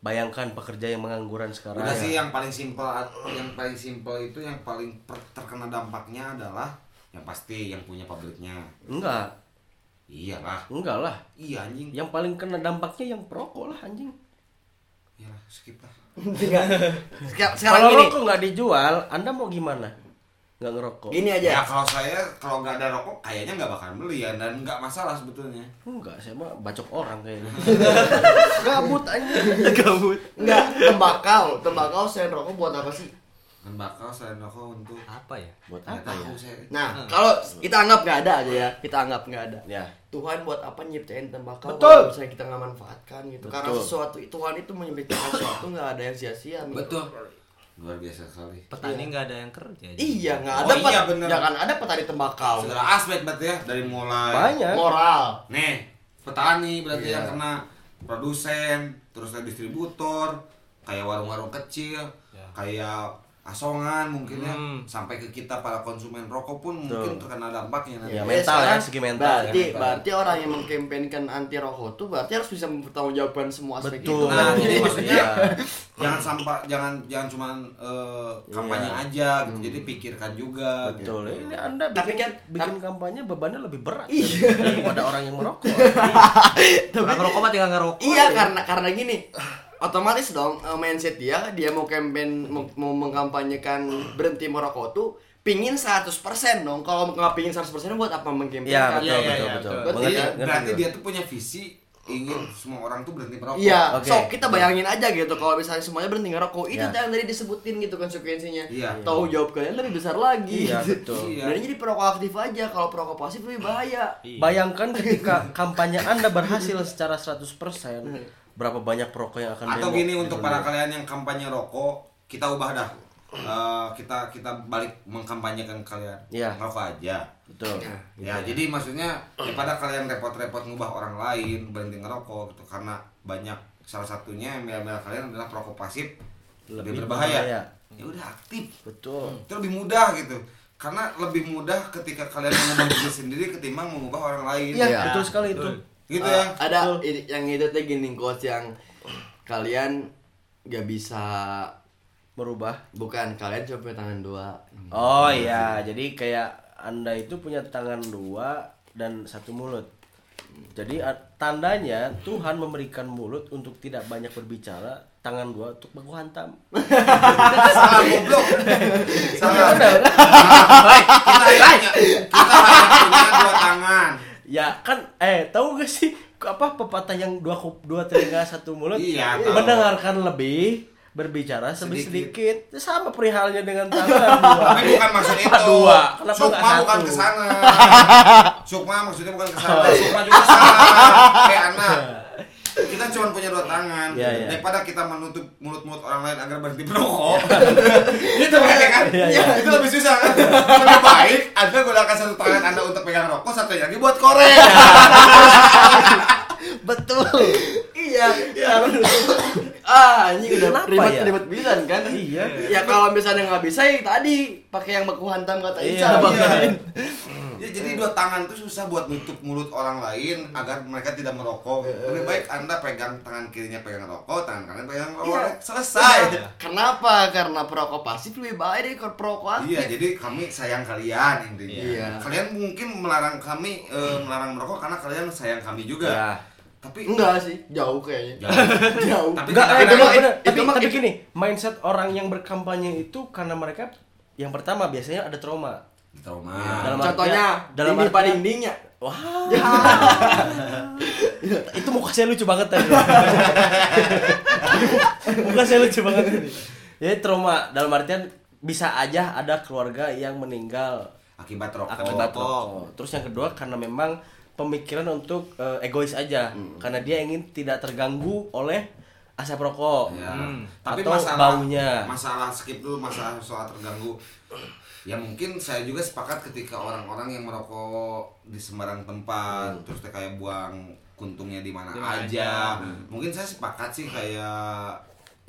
Bayangkan pekerja yang mengangguran sekarang. Udah sih yang paling simpel yang paling simpel itu yang paling per- terkena dampaknya adalah yang pasti yang punya pabriknya. Enggak, Iya lah. enggak lah. Iya anjing. Yang paling kena dampaknya yang perokok lah anjing. Iya lah, skip lah. Sekarang Kalau rokok nggak dijual, Anda mau gimana? Nggak ngerokok? gini Ya aja. kalau saya kalau nggak ada rokok kayaknya nggak bakalan beli ya dan nggak masalah sebetulnya. Enggak, saya mah bacok orang kayaknya. [LAUGHS] Gabut anjing. Gabut. Nggak tembakau, tembakau selain rokok buat apa sih? Dan bakal selain rokok untuk Apa ya? Buat apa ya? tahu saya. Nah kalau kita anggap nggak ada aja ya, kita anggap nggak ada. Ya. Tuhan buat apa nyiptain tembakau Betul. kalau misalnya kita nggak manfaatkan gitu karena Betul. sesuatu Tuhan itu menyiptakan [COUGHS] sesuatu nggak ada yang sia-sia gitu. Betul. Luar biasa sekali. Petani nggak ada yang kerja. jadi. iya nggak Oh ada iya, pet- bener. ya kan ada petani tembakau Segala aspek berarti ya dari mulai Banyak. moral Nih, petani berarti Iya. yang kena produsen, terus ada distributor, kayak warung-warung kecil, Ya. kayak asongan mungkin ya, Hmm. sampai ke kita para konsumen rokok pun Betul. mungkin terkena dampaknya nanti. Ya, Ya, mental ya, sekarang segi mental berarti ya, mental. berarti orang yang mengkampanyekan anti rokok tuh berarti harus bisa mempertanggungjawabkan semua aspek Betul. itu Nah, kan? jadi maksudnya Iya. jangan sampai jangan jangan cuma kampanye Iya. aja gitu. Jadi pikirkan juga. Betul. gitu. Ini Anda Tapi bikin, kan- bikin kampanye bebannya lebih berat Iya. daripada orang yang merokok. [LAUGHS] Orang ngerokok mah tinggal ngerokok. iya karena karena gini otomatis dong eh, mindset dia dia mau campaign mau, mau mengkampanyekan berhenti merokok tuh pingin 100% dong kalau nggak pingin 100% buat apa Iya, mengkampanyekan betul, Iya, iya, betul, iya, betul. betul. Berarti- Mengerti, Jadi ngerti berarti dia tuh punya visi ingin semua orang tuh berhenti merokok. Iya, Oke. so kita bayangin aja gitu kalau misalnya semuanya berhenti ngerokok, itu Ya. yang tadi disebutin gitu konsekuensinya. Iya. Tahu jawab kalian lebih besar lagi. Iya, gitu. [LAUGHS] betul. Iya. Dan ini jadi perokok aktif aja, kalau perokok pasif lebih bahaya. Bayangkan ketika kampanye Anda berhasil secara 100%, berapa banyak perokok yang akan Atau demo gini untuk para kalian yang kampanye rokok, kita ubah dah. Eh, kita kita balik mengkampanyekan kalian Iya. ngerokok aja. Betul. Ya, jadi maksudnya daripada kalian repot-repot ngubah orang lain berhenti ngerokok gitu karena banyak salah satunya email-email kalian adalah perokok pasif lebih, Lebih berbahaya. berbahaya. Ya udah aktif. Betul. Itu lebih mudah gitu. Karena lebih mudah ketika kalian mengubah diri sendiri ketimbang mengubah orang lain. Iya, Iya. betul sekali itu. Gitu Eh, ya. Ada yang itu tuh gini quotes yang kalian gak bisa Merubah. bukan kalian cuma punya tangan dua. Oh iya, jadi kayak Anda itu punya tangan dua dan satu mulut. Jadi tandanya Tuhan memberikan mulut untuk tidak banyak berbicara, tangan dua untuk baku hantam. Salah goblok. Salah. Nah, kita hanya kita hanya punya dua tangan. Ya kan, eh tahu gak sih apa pepatah yang dua kup, dua telinga satu mulut Iya, tahu. mendengarkan lebih berbicara Sedikit. sedikit sama perihalnya dengan [LAUGHS] tangan dua Tapi bukan maksud itu. Dua. Kenapa Sukma bukan satu? ke sana. [LAUGHS] Sukma maksudnya bukan ke sana. Sukma juga salah. [LAUGHS] Kayak anak. Kita cuma punya dua tangan. Iya, iya. Daripada kita menutup mulut-mulut orang lain agar berhenti merokok. [LAUGHS] itu kan ya kan? Iya, iya. Itu lebih susah kan? [LAUGHS] Lebih baik Anda gunakan satu tangan Anda untuk pegang rokok, satu lagi buat korek. [LAUGHS] betul Iya. Ah, ini udah Kenapa ribet ya? ribet bisa kan? Iya. Ya kalau misalnya nggak bisa ya tadi pakai yang baku hantam kata Iya, Ica. iya. bakain. Ya, jadi dua tangan itu susah buat nutup mulut orang lain agar mereka tidak merokok. Lebih baik Anda pegang tangan kirinya pegang rokok, tangan kanan pegang rokok. Iya. Selesai. Kenapa? Karena perokok pasif lebih bahaya dari perokok aktif. Iya, jadi kami sayang kalian intinya. Iya. Kalian mungkin melarang kami eh, melarang merokok karena kalian sayang kami juga. Ya. Tapi Enggak sih, jauh kayaknya. Jauh. [LAUGHS] jauh. Tapi Enggak, kadang-kadang- eh, bener, bener. itu Tapi, mah- tapi itu- gini, mindset orang yang berkampanye itu karena mereka yang pertama biasanya ada trauma. trauma. Dalam Contohnya, artian- dalam dinding pada artian- dindingnya. Wah. itu muka saya lucu banget tadi. [LAUGHS] muka saya lucu banget tadi. Jadi trauma dalam artian bisa aja ada keluarga yang meninggal Akibat rokok. akibat rokok. Terus yang kedua karena memang pemikiran untuk eh, egois aja, karena dia ingin tidak terganggu oleh asap rokok. Ya. Hmm. Tapi Atau masalah baunya. masalah skip dulu masalah soal terganggu. Ya mungkin saya juga sepakat ketika orang-orang yang merokok di sembarang tempat Hmm. terus kayak buang kuntungnya di mana aja. aja. Mungkin saya sepakat sih kayak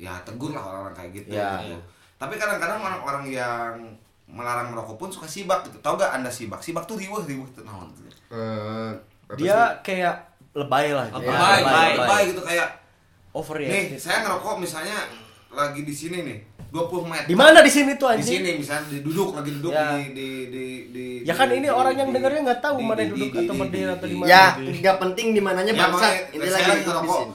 ya tegur lah orang-orang kayak gitu. Ya. gitu. Tapi kadang-kadang orang-orang yang melarang merokok pun suka sibak gitu. Tahu gak Anda sibak? Sibak tuh riweh riweh tuh Eh, Dia kayak lebay lah gitu. Lebay, lebay, lebay gitu kayak nih Overreacted. saya ngerokok misalnya lagi di sini nih 20 meter Di mana di sini tuh di anjing? sini misalnya di duduk lagi duduk Ya. di, di di di Ya kan di- ini di- orang yang di- dengarnya nggak tahu di- mana di- yang duduk di- atau di- berdiri di- atau di di- mana. Ya, nggak penting di mananya ya bangsa. makanya Ini saya lagi ngerokok dibisin.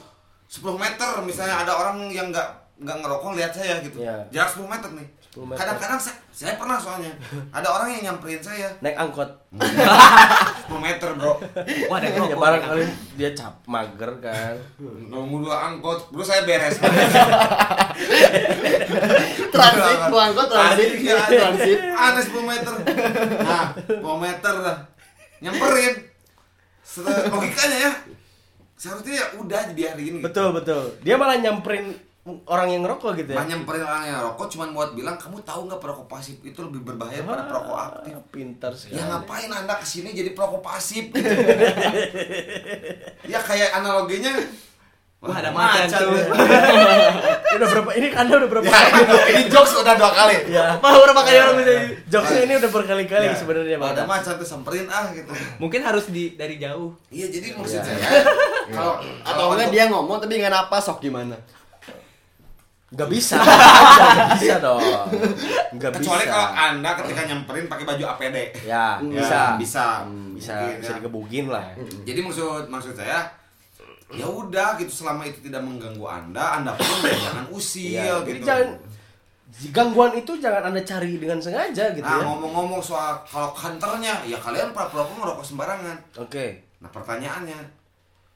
10 meter misalnya ada orang yang nggak nggak ngerokok lihat saya gitu Ya. jarak 10 meter nih 10 meter. Kadang-kadang saya, saya pernah soalnya. Ada orang yang nyamperin saya. Naik angkot. 10 meter bro. Wah, ada Ya ngerokok. barangkali dia cap mager kan. nunggu dua angkot. Terus saya beres. Transit, buang kok transit, Asli, iya, transit. ada 10 meter. Nah 10 meter dah nyamperin. Setelah- logikanya ya seharusnya ya udah dibiarin gitu. Betul betul. Dia malah nyamperin orang yang ngerokok gitu ya. Banyak nyamperin orang yang rokok cuma buat bilang kamu tahu nggak perokok pasif itu lebih berbahaya daripada perokok aktif. Ah, Pintar sekali. Ya ngapain anda ke sini jadi perokok pasif? Gitu. ya kayak analoginya. Wah, ada macan tuh. ya. [LAUGHS] udah berapa ini Anda udah berapa Ya, [LAUGHS] ini jokes udah dua kali. Ya. Apa berapa kali orang bisa Jokesnya ini udah berkali-kali Ya. sebenarnya Bang. Ada macan tuh samperin ah gitu. Mungkin harus di dari jauh. Iya jadi maksud Ya. saya kalau Atau enggak dia ngomong tapi nggak napas sok gimana? Gak bisa. Gak bisa [LAUGHS] dong. Gak bisa. kecuali kalau anda ketika nyamperin pakai baju APD. Ya, Ya, bisa. bisa. Hmm, bisa Mungkin, bisa ya. digebugin lah. Jadi maksud maksud saya ya udah gitu selama itu tidak mengganggu anda anda pun ya [COUGHS] jangan usil Iya, gitu jadi jangan gangguan itu jangan anda cari dengan sengaja gitu nah ya. ngomong-ngomong soal kalau kantornya ya kalian perokok ngerokok sembarangan Oke. nah pertanyaannya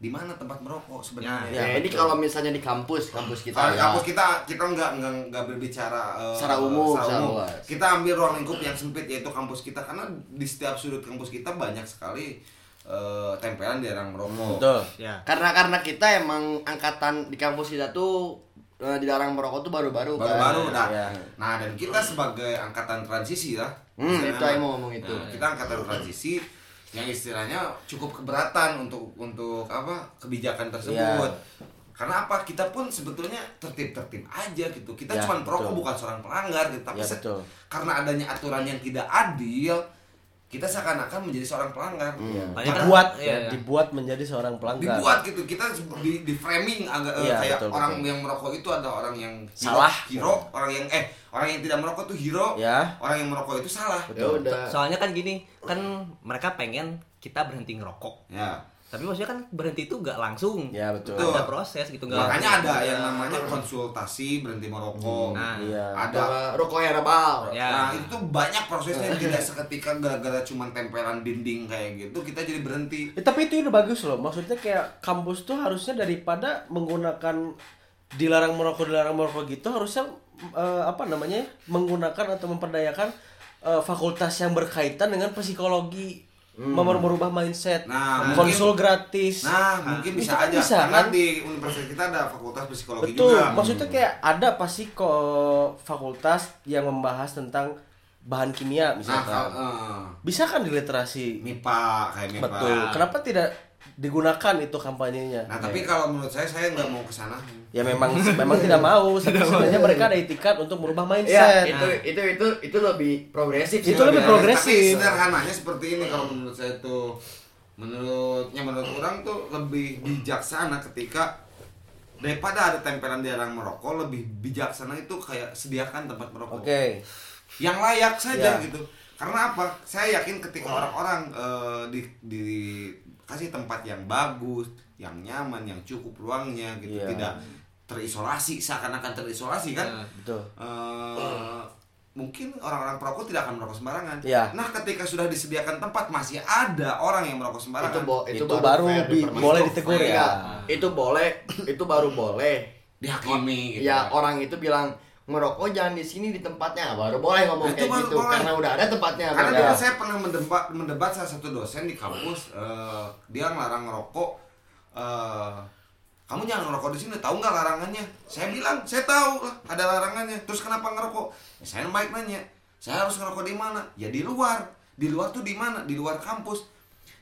di mana tempat merokok sebenarnya. Ya, Ya, ini betul. kalau misalnya di kampus, kampus kita Kalau di ya. kampus kita kita nggak nggak nggak berbicara eh, Secara umum, secara umum. Kita ambil ruang lingkup yang sempit yaitu kampus kita karena di setiap sudut kampus kita banyak sekali eh, tempelan dilarang merokok. Betul. Ya. Karena karena kita emang angkatan di kampus kita tuh eh, dilarang merokok tuh baru-baru kan. Baru-baru nah. ya. Nah, dan kita sebagai angkatan transisi lah. Hmm, itu yang mau ngomong itu. Nah, kita angkatan transisi yang istilahnya cukup keberatan untuk untuk apa kebijakan tersebut. Ya. Karena apa? Kita pun sebetulnya tertib-tertib aja gitu. Kita Ya, cuma perokok bukan seorang pelanggar gitu. Tapi Ya, se- betul. karena adanya aturan yang tidak adil, kita seakan-akan menjadi seorang pelanggar. Ya. Banyak kan- Dibuat iya, ya, iya. dibuat menjadi seorang pelanggar. dibuat gitu kita di, di framing agak eh, Iya, kayak betul, orang betul. yang merokok itu ada orang yang Salah. hero orang yang eh orang yang tidak merokok tuh hero Ya. orang yang merokok itu salah Ya udah. Soalnya kan gini, kan mereka pengen kita berhenti ngerokok. ya Tapi maksudnya kan berhenti itu gak langsung. Ya, betul. Betul. Ada proses gitu nggak makanya ada langsung. yang namanya konsultasi berhenti merokok Nah. Iya. ada Ada rokok herbal. Ya. Nah itu banyak prosesnya tidak [LAUGHS] seketika gara-gara cuman tempelan dinding kayak gitu kita jadi berhenti Eh, tapi itu udah bagus loh. Maksudnya kayak kampus tuh harusnya daripada menggunakan dilarang merokok dilarang merokok gitu harusnya eh, apa namanya menggunakan atau memperdayakan eh, fakultas yang berkaitan dengan psikologi memar- merubah mindset. Nah, konsul mungkin- gratis. Nah mungkin bisa kan aja. bisa, karena kan? di universitas kita ada fakultas psikologi betul. juga. Maksudnya kayak ada pasti kok fakultas yang membahas tentang bahan kimia nah misalkan kal- eh, bisa kan di literasi? MIPA kayak MIPA. Betul. Kenapa tidak digunakan itu kampanyenya. Nah tapi kalau menurut saya saya nggak mau ke sana. ya memang memang [LAUGHS] tidak mau. Sebenarnya mereka ada etikat untuk merubah Ya, mindset. itu itu itu itu lebih progresif. Itu lebih progresif. Tapi sederhananya seperti ini kalau menurut saya tuh menurutnya menurut orang tuh lebih bijaksana ketika daripada ada tempelan dilarang merokok lebih bijaksana itu kayak sediakan tempat merokok. Oke. Yang layak saja Ya. gitu. Karena apa? Saya yakin ketika orang-orang eh, di dikasih tempat yang bagus yang nyaman yang cukup ruangnya gitu Iya. tidak terisolasi seakan-akan terisolasi kan Ya. betul Eh, mungkin orang-orang perokok tidak akan merokok sembarangan. Iya. Nah, ketika sudah disediakan tempat masih ada orang yang merokok itu, sembarangan. bo- itu, Itu baru bi- dipermasalahkan. boleh ditegur ya. Enggak, itu boleh itu baru boleh dihakimi gitu. ya orang itu bilang ngerokok jangan di sini di tempatnya. Baru boleh ngomong Itu kayak baru gitu boleh. karena udah ada tempatnya Karena dulu saya pernah mendebat mendebat salah satu dosen di kampus eh, dia ngelarang ngerokok. Eh, kamu jangan ngerokok di sini tahu nggak larangannya? Saya bilang saya tahu lah ada larangannya. Terus kenapa ngerokok? Ya, saya baik nanya saya harus ngerokok di mana? Ya di luar. Di luar tuh di mana? Di luar kampus.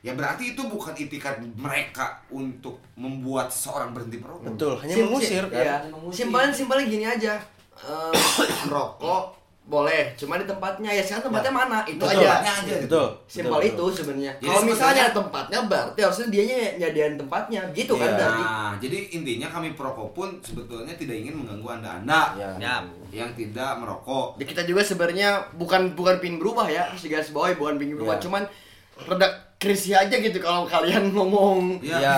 Ya berarti itu bukan itikat mereka untuk membuat seorang berhenti merokok. Betul hanya Sim- mengusir kan? iya. simpelnya simpelnya gini aja Eh, [COUGHS] merokok boleh. Cuma di tempatnya ya sekarang tempatnya mana? Itu Betul. aja. Tempatnya aja gitu. betul. Simpel Betul, itu sebenarnya. Kalau misalnya ada tempatnya berarti harusnya dianya nyadiain tempatnya. Gitu kan Iya. berarti. Nah, jadi intinya kami perokok pun sebetulnya tidak ingin mengganggu anda-anda ya. Ya. yang tidak merokok. Ya, kita juga sebenarnya bukan bukan pingin berubah ya. Harus digaris bawahi bukan pingin berubah. Iya. cuman reda krisih aja gitu kalau kalian [LAUGHS] ngomong Iya. Ya.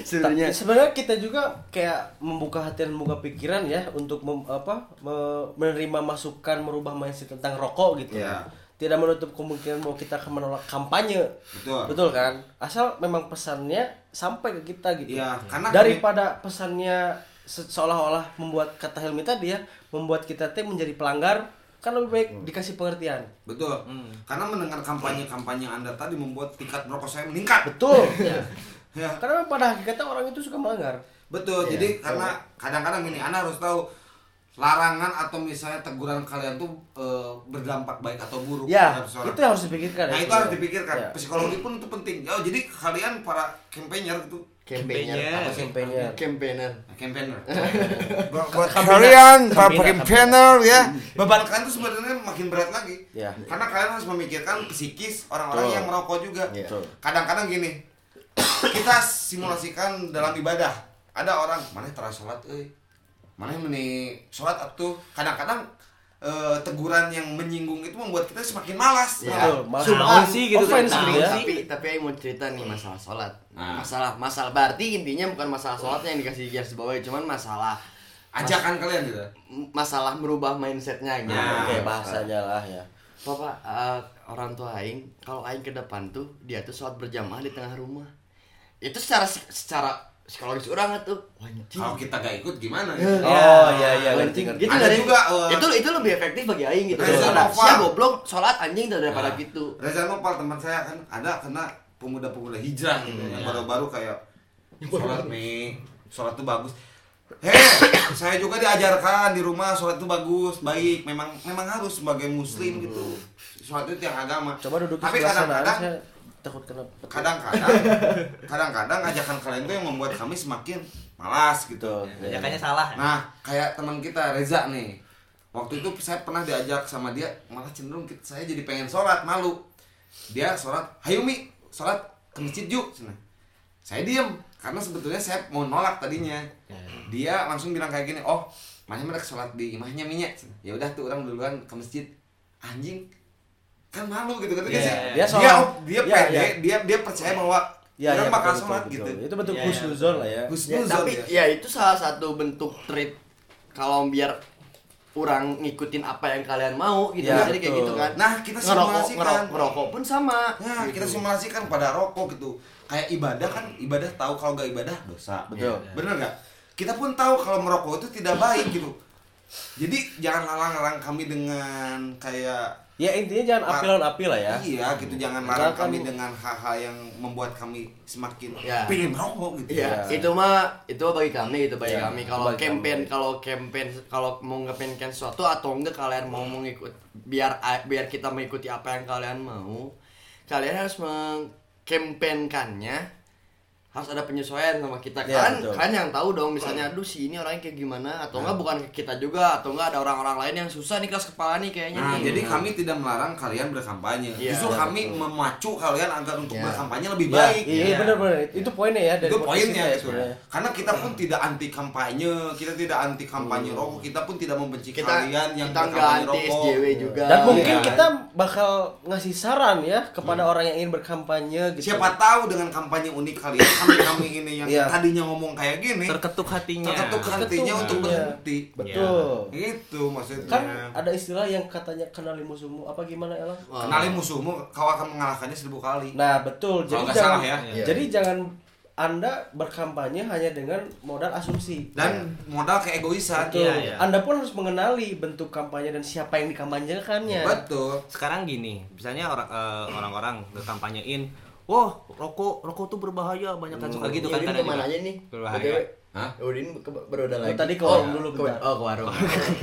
sebenarnya sebenarnya kita juga kayak membuka hati dan membuka pikiran ya untuk mem- apa me- menerima masukan merubah mindset tentang rokok gitu Iya. tidak menutup kemungkinan bahwa kita akan menolak kampanye Betul. kan asal memang pesannya sampai ke kita gitu Iya, karena daripada pesannya se- seolah-olah membuat kata Helmi tadi ya membuat kita teh menjadi pelanggar kan lebih baik dikasih pengertian Betul. Karena mendengar kampanye-kampanye Anda tadi membuat tingkat merokok saya meningkat. betul [LAUGHS] Ya. karena pada hakikatnya orang itu suka melanggar Betul. Jadi karena kadang-kadang gini Anda harus tahu larangan atau misalnya teguran kalian tuh eh, berdampak baik atau buruk ya terhadap seseorang. itu yang harus dipikirkan Nah, ya, itu harus dipikirkan. Ya. Psikologi pun itu penting. Oh, jadi kalian para campaigner gitu. Campaigner Campaigner. apa Campaigner. campaigner campaigner. Buat kalian para campaigner ya. Beban kalian tuh sebenarnya makin berat lagi. Ya. karena kalian harus memikirkan psikis orang-orang yang merokok juga. Betul. kadang-kadang gini kita simulasikan dalam ibadah. Ada orang mana terasa sholat euy? Mana meni sholat atuh? Kadang-kadang eh, teguran yang menyinggung itu membuat kita semakin malas Ya. Betul, malah Sumpah off- sih gitu kan. gitu ya. tapi tapi yang mau cerita nih masalah sholat Nah. masalah masalah berarti intinya bukan masalah sholatnya yang dikasih garis bawahi cuman masalah ajakan kalian gitu masalah merubah mindsetnya gitu Nah. Oke, bahasanya lah ya. Bapak eh, orang tua aing kalau aing ke depan tuh dia tuh sholat berjamaah di tengah rumah itu secara secara psikologis orang tuh anjing. Kalau kita gak ikut gimana? Oh iya iya ngerti Anjing. ngerti. Gitu Ada dari- juga, uh, itu itu lebih efektif bagi aing gitu. Reza Daripada Nova. sia goblok sholat anjing daripada Nah, gitu. Reza Nopal teman saya kan ada kena pemuda-pemuda hijrah gitu yang baru-baru kayak sholat nih, sholat tuh bagus. Heh, saya juga diajarkan di rumah sholat itu bagus, baik. Memang memang harus sebagai muslim gitu. Sholat itu tiang agama. Coba duduk di Tapi kadang-kadang saya takut kena petir. kadang-kadang [LAUGHS] kadang-kadang ajakan kalian tuh yang membuat kami semakin malas gitu. Betul. Ajakannya salah. Nah, kayak teman kita Reza nih. Waktu itu saya pernah diajak sama dia, malah cenderung kita, saya jadi pengen sholat, malu. Dia sholat, Hayumi, sholat ke masjid yuk. Saya diem, karena sebetulnya saya mau nolak tadinya. Dia langsung bilang kayak gini, oh, mana mereka sholat di imahnya minyak. Ya udah tuh orang duluan ke masjid. Anjing, kan malu gitu kan Iya, sih. iya. Dia Dia, sholat. dia, Iya, pede, iya. dia dia percaya bahwa Ya, ya, bakal betul, sholat betul, gitu. betul. Itu bentuk Iya, iya. husnuzon lah ya. Ya, Husnuzon tapi ya. ya itu salah satu bentuk treat kalau biar orang ngikutin apa yang kalian mau gitu. Ya, Jadi kayak betul. gitu kan. Nah, kita ngerokok, simulasikan. ngerokok, ngerokok pun sama. Nah, gitu. kita simulasikan pada rokok gitu. Kayak ibadah kan, ibadah tahu kalau nggak ibadah dosa. Betul. Bener nggak? Kita pun tahu kalau merokok itu tidak baik gitu. Jadi jangan larang-larang kami dengan kayak Ya intinya jangan apil on apil lah ya. Iya gitu, jangan larang Misalkan- kami dengan hal-hal yang membuat kami semakin Ya. pengen merokok gitu. Iya, Ya. itu mah itu bagi kami itu bagi Ya, kami. Kalau campaign kalau campaign kalau mau ngepenkan sesuatu atau enggak kalian mau mengikut biar biar kita mengikuti apa yang kalian mau, kalian harus mengkampanyekannya harus ada penyesuaian sama kita Ya, kan betul. kan yang tahu dong misalnya aduh si ini orangnya kayak gimana atau enggak bukan ke kita juga atau enggak ada orang-orang lain yang susah nih kelas kepala nih kayaknya Nah, nih. jadi kami tidak melarang kalian berkampanye. Iya, Justru iya, kami memacu kalian agar untuk Iya. berkampanye lebih Iya, baik. Iya, iya benar benar. Itu poinnya ya dari itu poinnya kita ya sebenarnya. Karena kita pun tidak anti kampanye, kita tidak anti kampanye rokok, kita pun tidak membenci kita kalian yang kita enggak berkampanye anti rokok. SJW juga Dan mungkin Iya. kita bakal ngasih saran ya kepada orang yang ingin berkampanye gitu. Siapa tahu dengan kampanye unik kalian, kami kami ini yang Iya. tadinya ngomong kayak gini, Terketuk hatinya. terketuk hatinya untuk iya. berhenti. Betul. Gitu maksudnya. Kan ada istilah yang katanya kenali musuhmu apa gimana? Wah. Kenali musuhmu, kau akan mengalahkannya seribu kali. Nah, betul. Jadi Kalau jangan salah ya. Jadi jangan Anda berkampanye hanya dengan modal asumsi. Dan modal keegoisan. Betul. Iya, iya. Anda pun harus mengenali bentuk kampanye dan siapa yang dikampanyekannya. Betul. sekarang gini misalnya orang eh, orang-orang ngekampanyein wah rokok rokok tuh berbahaya banyak kan suka gitu kan Udin kadang ke mana aja nih? Berbahaya. Hah? Udin ke beroda Oh, lagi. tadi ke warung dulu ke, oh, ke warung.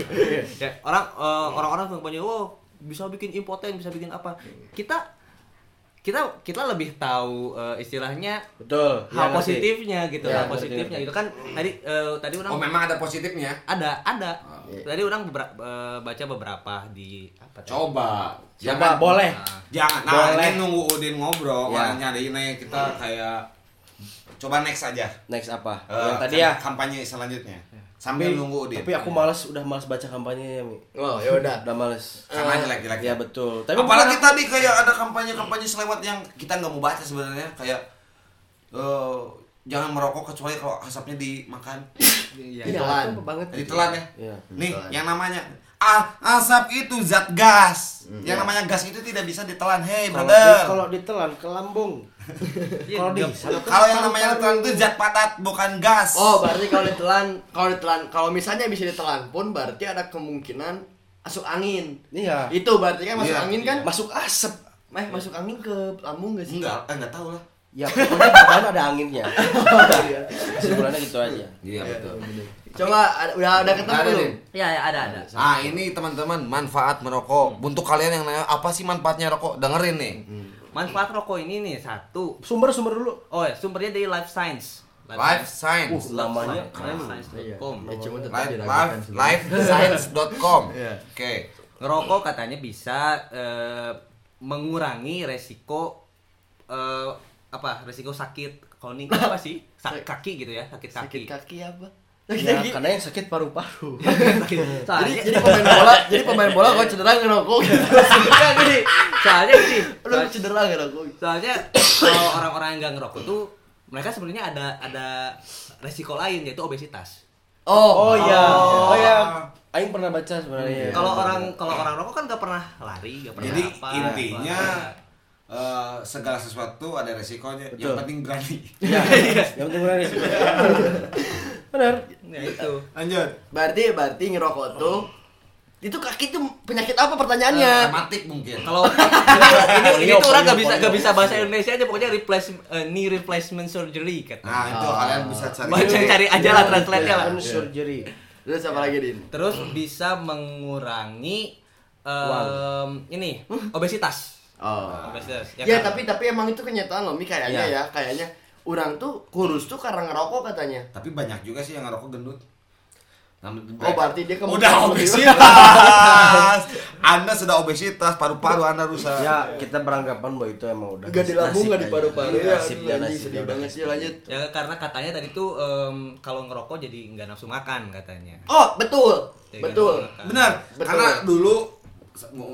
[LAUGHS] ya orang eh, orang-orang kampanye oh bisa bikin impoten bisa bikin apa kita kita kita lebih tahu eh, istilahnya Betul. hal Ya, ngerti. positifnya gitu Ya, hal positifnya ngerti. itu kan tadi eh, tadi orang Oh memang ada positifnya. ada ada iya. tadi orang bebera- eh, baca beberapa di apa tadi? Coba. Coba boleh. Jangan. Nah, Boleh. ini nunggu Udin ngobrol, Ya. ya. nyari ini kita kayak coba next aja. Next apa? Eh, yang tadi kam- ya. kampanye selanjutnya. Sambil nunggu Udin. Tapi aku malas udah malas baca kampanyenya, Mi. Oh, ya udah. Udah males. karena jelek-jelek. Ya betul. Tapi Apalagi bukan- tadi kayak ada kampanye-kampanye selewat yang kita nggak mau baca sebenarnya kayak eh, jangan merokok kecuali kalau asapnya dimakan. [LAUGHS] Iya, Iya. itu Ditelan. banget. Jadi telan ya. Iya. Nih, Ditelan. yang namanya asap itu zat gas. Hmm, yang iya. namanya gas itu tidak bisa ditelan. Hei, Kalau brother. di- kalau ditelan ke lambung. [LAUGHS] Iya, Kalau di nggak- Kalau yang namanya ditelan itu zat padat bukan gas. Oh, berarti kalau ditelan, kalau ditelan, kalau misalnya bisa ditelan pun berarti ada kemungkinan masuk angin. Iya. Itu berarti kan masuk Iya, angin kan? Masuk asap. Eh, masuk angin ke lambung gak sih? enggak, eh, enggak tahu lah. Ya pokoknya ada anginnya. Iya. Kesimpulannya gitu aja. Iya betul. Coba ada- udah udah ketemu Ada, belum? Din? ya ada ada Ah ini teman-teman manfaat merokok. Untuk kalian yang nanya apa sih manfaatnya rokok, dengerin nih. manfaat rokok ini nih satu Sumber-sumber dulu. oh ya sumbernya dari life science Life Science. Uh, namanya lifescience.com Ya cuma Life, sih. lifescience.com. [LAUGHS] Iya. Oke. ngerokok katanya bisa eh, mengurangi resiko eh, apa resiko sakit kronik [LAUGHS] apa sih Sak- kaki gitu ya sakit kaki Sakit kaki apa? Ya, Sakit kaki. karena yang sakit paru-paru. [LAUGHS] Jadi, soalnya jadi pemain bola, jadi pemain bola kalau cedera ngerokok gitu. Enggak, gini soalnya gini Lu cedera ngerokok. soalnya kalau orang-orang yang nggak ngerokok tuh mereka sebenarnya ada ada resiko lain yaitu obesitas Oh iya. Oh. Oh iya. Aing pernah baca sebenarnya. kalau orang kalau orang rokok kan nggak pernah lari nggak pernah Jadi apa intinya apa. Eh, segala sesuatu ada resikonya. Betul. [LAUGHS] Yang penting berani. [LAUGHS] Ya, yang penting berani. Benar. Nah itu. Lanjut. Berarti berarti ngerokok tuh itu kaki tuh penyakit apa pertanyaannya? Rematik mungkin. Kalau [LAUGHS] ini, ini tuh orang gak bisa gak bisa bahasa Indonesia aja pokoknya replace eh, knee replacement surgery kata. Nah, itu Oh. kalian bisa cari. Baca cari aja lah translate-nya lah. Surgery. Terus apa lagi din? Terus bisa mengurangi em, ini obesitas. Oh. Obesitas. Ya, kan? tapi tapi emang itu kenyataan loh, Mi kayaknya ya, kayaknya orang tuh kurus tuh karena ngerokok katanya. Tapi banyak juga sih yang ngerokok gendut. Namun- Oh, berarti dia kemungkinan udah obesitas. [LAUGHS] anda sudah obesitas, paru-paru Anda rusak. Ya, kita beranggapan bahwa itu emang udah Gak di lambung, nasib gak di paru-paru ya. nasib anjing, nasib sedih banget sih lanjut. Ya karena katanya tadi tuh em, kalau ngerokok jadi nggak nafsu makan katanya. Oh, betul. Jadi Betul. Benar, Betul. karena dulu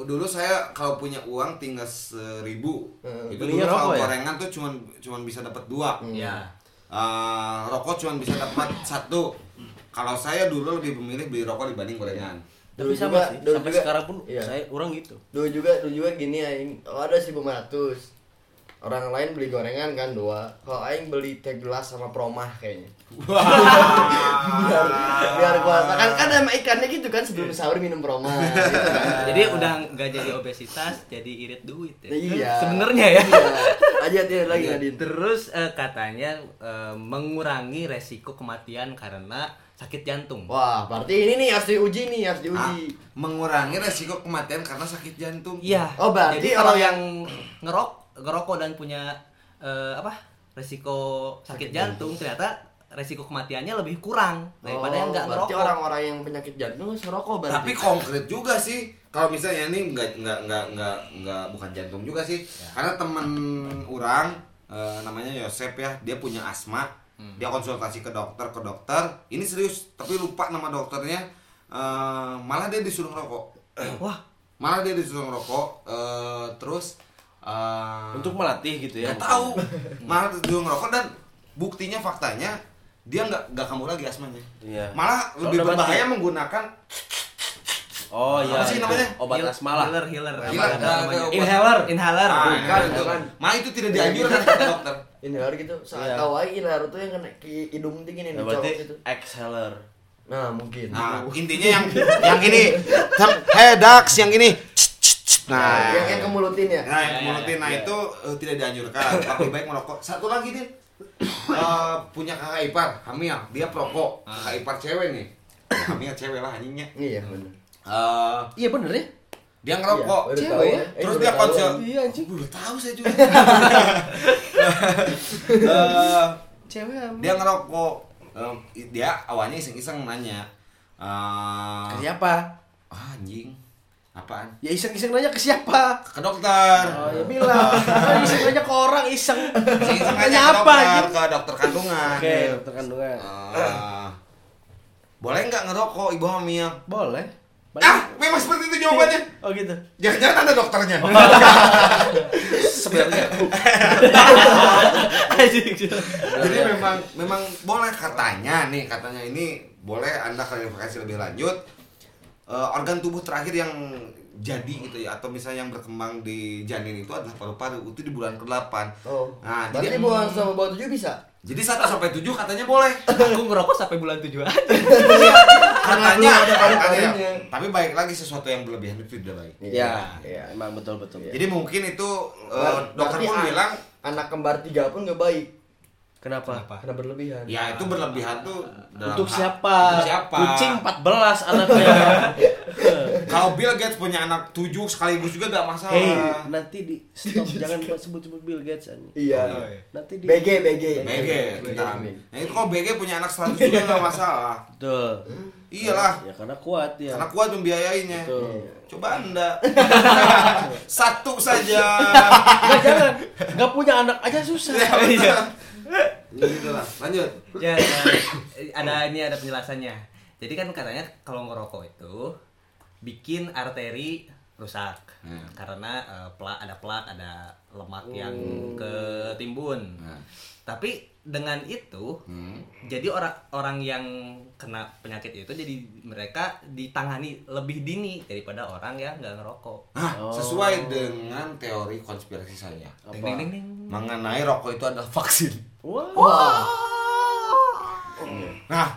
dulu saya kalau punya uang tinggal seribu Hmm. itu Belinya dulu kalau ya? gorengan tuh cuman cuman bisa dapat dua Ya. Eh, rokok cuman bisa dapat satu kalau saya dulu lebih memilih beli rokok dibanding gorengan Tapi Dulu sama juga- sih, dulu sampai juga- sekarang pun iya. saya orang gitu. Dulu juga dulu juga gini ya, oh, ada 1500 Orang lain beli gorengan kan dua. Kalau aing beli teh gelas sama promah kayaknya. biar biar gua kan kan emang ikannya gitu kan sebelum sahur minum promah [LAUGHS] gitu kan. Jadi udah nggak jadi obesitas, jadi irit duit ya. Iya. Sebenarnya ya. Iya. Aja dia lagi Nadine. Terus eh, katanya eh, mengurangi resiko kematian karena sakit jantung. Wah, berarti ini nih harus diuji nih, harus Ah, diuji. mengurangi resiko kematian karena sakit jantung Iya. Oh, berarti Jadi kalau orang- yang ngerok, ngerokok dan punya eh, apa? Resiko sakit, jantung, ternyata resiko kematiannya lebih kurang daripada yang nggak Oh, berarti ngerokok. orang-orang yang penyakit jantung ngerokok berarti. tapi konkret juga sih kalau misalnya ini nggak nggak nggak nggak nggak bukan jantung juga sih. Karena temen orang eh, namanya Yosep ya dia punya asma. Dia konsultasi ke dokter ke dokter. Ini serius tapi lupa nama dokternya. Eh, malah dia disuruh ngerokok. Wah, malah dia disuruh ngerokok eh, terus eh, Untuk melatih gitu ya. nggak tahu malah disuruh ngerokok dan buktinya faktanya dia nggak nggak kambuh lagi asmanya Iya. malah Soalnya lebih berbahaya menggunakan Oh iya. Apa sih itu. namanya? Obat Heal- asma lah. Healer, healer. Healer, nggak- Inhaler, inhaler. Ah, bukan, itu. bukan. Malah itu tidak dianjurkan kata dokter. Inhaler gitu, saat Iya. tahu aja inhaler tuh yang kena ke hidung dingin yang Ya, dicolok berarti itu. exhaler. Nah, mungkin. Nah, intinya yang yang ini, hey Dax, yang ini. Nah, Nah, yang yang kemulutin ya. Nah, yang mulutin, nah itu eh, tidak dianjurkan. Lebih baik merokok. Satu lagi din, Eh, punya kakak ipar, hamil, dia perokok. Kakak ipar cewek nih, hamil cewek lah anjingnya. Iya, benar. Eh, Iya bener ya? dia ngerokok, Iya, Cewek ya? Eh, terus baru dia konsul. Iya anjing. Baru tahu saya juga. [LAUGHS] Eh, Cewek hamil. dia ngerokok Em, dia awalnya iseng-iseng nanya eh, Ke siapa? ah, anjing apaan Ya iseng-iseng nanya ke siapa? ke dokter Oh ya bilang. Oh, iseng nanya ke orang iseng. iseng Nanya apa dokter, ke dokter kandungan Oke, dokter kandungan. Eh, boleh nggak ngerokok ibu hamil Boleh. ah memang seperti itu jawabannya Oh gitu. jangan-jangan ada dokternya Sebenarnya. [LAUGHS] jadi memang memang boleh katanya nih katanya ini boleh anda klarifikasi lebih lanjut Eh, organ tubuh terakhir yang jadi gitu ya atau misalnya yang berkembang di janin itu adalah paru-paru itu di bulan ke-8 Oh. Nah, berarti jadi- buang sama bawah tujuh bisa. jadi 1 sampai 7 katanya boleh Aku ngerokok sampai bulan tujuh aja. [LAUGHS] katanya belum ada paru-parunya. katanya. tapi baik lagi sesuatu yang berlebihan itu tidak baik Ya, ya, emang betul betul. jadi mungkin itu eh, Ber- dokter pun an- bilang anak kembar tiga pun nggak baik Kenapa? karena berlebihan. ya itu berlebihan tuh dalam Untuk siapa? untuk siapa Kucing 14 anaknya. [LAUGHS] kalau Bill Gates punya anak 7 sekaligus juga gak masalah Hei, nanti di stop [LAUGHS] jangan sebut-sebut Bill Gates anjing. Iya. Nanti di BG BG. BG kita nah itu kalau BG punya anak 100 juga gak masalah Betul. iyalah Ya karena kuat ya. karena kuat membiayainya Betul. coba anda [LAUGHS] satu saja Nggak jangan. Nggak punya anak aja susah. Gitu lah lanjut Ya, ya, ada ini ada penjelasannya. Jadi kan katanya kalau ngerokok itu bikin arteri rusak Hmm. karena eh, plak ada plak ada lemak yang ketimbun Nah. Tapi dengan itu Hmm. jadi orang orang yang kena penyakit itu jadi mereka ditangani lebih dini daripada orang yang nggak ngerokok Nah, sesuai dengan teori konspirasi saya Ding, ding, ding, ding. mengenai rokok itu adalah vaksin. Wah. Nah,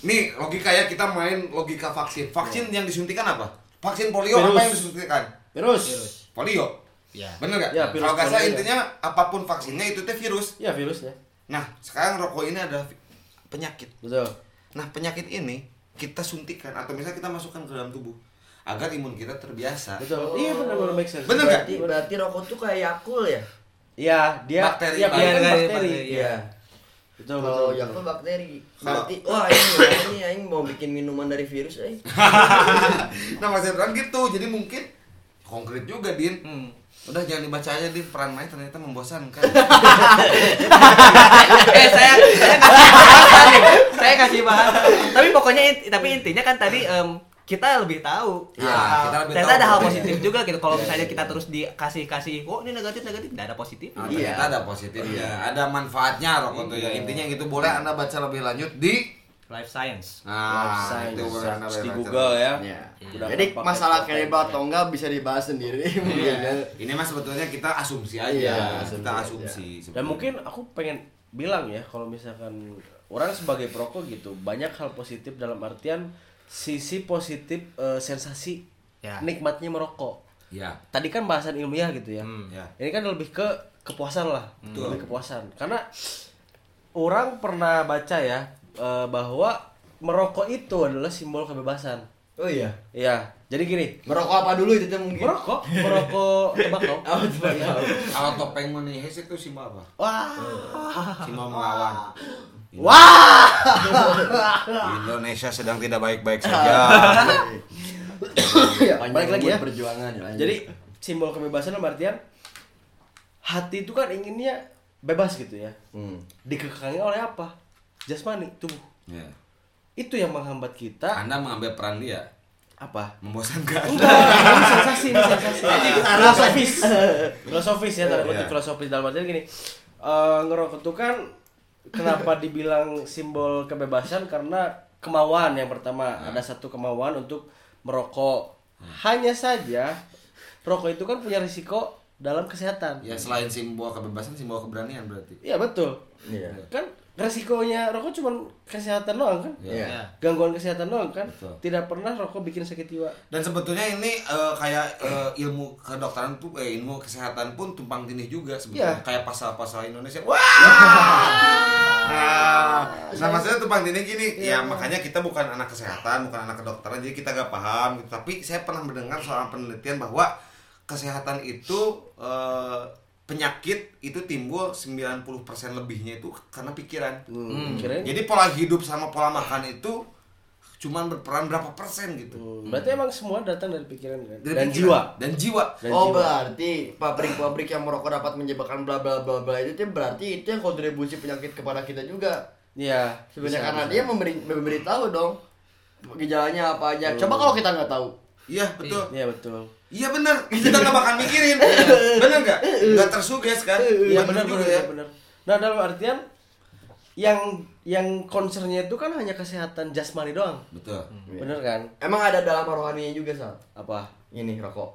nih logika ya kita main logika vaksin. Vaksin yang disuntikan apa? Vaksin polio Virus. apa yang disuntikan? Virus. Polio. Ya Bener gak? Ya, virus Kalau nggak salah intinya apa pun vaksinnya itu teh virus. Ya virusnya. Nah, sekarang rokok ini adalah vi- penyakit. Betul. Nah, penyakit ini kita suntikan atau misalnya kita masukkan ke dalam tubuh agar imun kita terbiasa. Betul. Iya benar benar make sense. Bener nggak? Berarti berarti rokok tuh kayak Yakul ya? Iya, dia Bakteri. Iya, Iya, kan iya, bakteri. bakteri, Iya. Betul, betul. Kalau betul. Yakul bakteri. Berarti wah ini ini aing mau bikin minuman dari virus eh. [LAUGHS] nah, maksudnya kan gitu. Jadi mungkin konkret juga, Din. Hmm. Udah jangan dibaca aja Din, peran main ternyata membosankan. [LAUGHS] eh saya saya kasih bahasan nih. saya kasih bahasan tapi pokoknya tapi intinya kan tadi em, kita lebih tahu Iya, Ah, kita lebih ternyata tahu. ada hal positif juga gitu kalau misalnya kita terus dikasih kasih kok ini negatif negatif tidak ada positif Nah, Iya. ternyata ada positifnya, ada manfaatnya rokok tuh ya. Intinya gitu boleh Anda baca lebih lanjut di life science Nah, Science. itu Search di. Google ya. Ya. Udah Jadi masalah kayak atau enggak bisa dibahas sendiri mungkin ya. Ini mah sebetulnya kita asumsi aja. Iya, kita asumsi asumsi. Dan mungkin aku pengen bilang ya kalau misalkan orang sebagai perokok gitu banyak hal positif dalam artian sisi positif eh, sensasi Ya. nikmatnya merokok. ya, Tadi kan bahasan ilmiah gitu ya. Hmm. ya. Ini kan lebih ke kepuasan lah, Betul. lebih kepuasan. Karena orang pernah baca ya eh, bahwa merokok itu adalah simbol kebebasan. Oh iya. Iya. Jadi gini, Merokok apa dulu itu mungkin? merokok, merokok tembakau. [LAUGHS] Oh, tembakau. Kalau topeng menehes itu Simba apa? Wah. Simba melawan. Wah. [LAUGHS] Indonesia sedang tidak baik-baik [LAUGHS] saja. Ya, balik lagi ya. umur perjuangan ya, lanjut. Jadi simbol kebebasan dalam artian hati itu kan inginnya bebas gitu ya. hmm. Dikekangi oleh apa? Jasmani, tubuh. ya. Itu yang menghambat kita Anda mengambil peran dia apa? membosankan. Enggak, ini sensasi, ini sensasi. filosofis. [LAUGHS] filosofis ya, tanda kutip Iya. filosofis dalam artian gini. eh, ngerokok itu kan kenapa [LAUGHS] dibilang simbol kebebasan karena kemauan yang pertama ada satu kemauan untuk merokok. Hanya saja rokok itu kan punya risiko dalam kesehatan. Ya selain simbol kebebasan, simbol keberanian berarti. Iya betul. Iya. Kan resikonya rokok cuma kesehatan doang kan? Iya. Ya. Gangguan kesehatan doang kan? Betul. Tidak pernah rokok bikin sakit jiwa. Dan sebetulnya ini eh, kayak eh, ilmu kedokteran tuh eh, ilmu kesehatan pun tumpang tindih juga sebetulnya Iya. kayak pasal-pasal Indonesia. Wah. Nah, [LAUGHS] nah maksudnya tumpang tindih gini. Ya makanya kita bukan anak kesehatan, bukan anak kedokteran jadi kita gak paham gitu. Tapi saya pernah mendengar soal penelitian bahwa kesehatan itu eh, penyakit itu timbul 90% lebihnya itu karena pikiran. Hmm, kirain Jadi pola hidup sama pola makan itu cuman berperan berapa persen gitu. Hmm, Berarti emang semua datang dari pikiran kan? Dari dan pikiran. jiwa. dan jiwa Dan oh jiwa. berarti pabrik-pabrik yang merokok dapat menyebabkan bla bla bla bla itu tuh berarti itu yang kontribusi penyakit kepada kita juga. Iya. Sebenarnya karena bisa. dia memberi memberi tahu dong gejalanya apa aja. Coba kalau kita nggak tahu. iya betul Iya betul. Iya benar kita nggak bakal mikirin benar nggak nggak tersuges kan Iya benar juga benar ya ya. benar. Nah dalam artian yang yang concernnya itu kan hanya kesehatan jasmani doang. betul Bener kan? Emang ada dalam rohaninya juga sal. Apa? Ini rokok.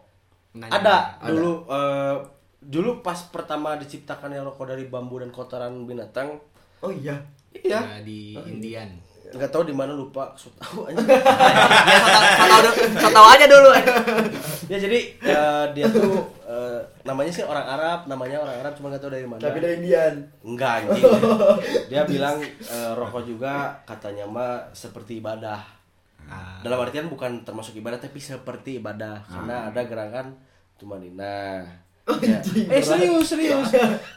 Nanya. Ada Ada. dulu eh, dulu pas pertama diciptakannya rokok dari bambu dan kotoran binatang. Oh iya. Iya. Ya, di Indian Nggak tahu di mana lupa. So tahu aja. [LAUGHS] ya so tau- so tau du- so tau aja dulu ya jadi eh, dia tuh eh, namanya sih orang Arab, namanya orang Arab cuma nggak tahu dari mana. Tapi dari Indian. Enggak anjing. [LAUGHS] Dia bilang eh, rokok juga katanya mah seperti ibadah. Ah. Dalam artian bukan termasuk ibadah tapi seperti ibadah karena ada gerakan tumanina. [LAUGHS] Ya. Eh serius serius.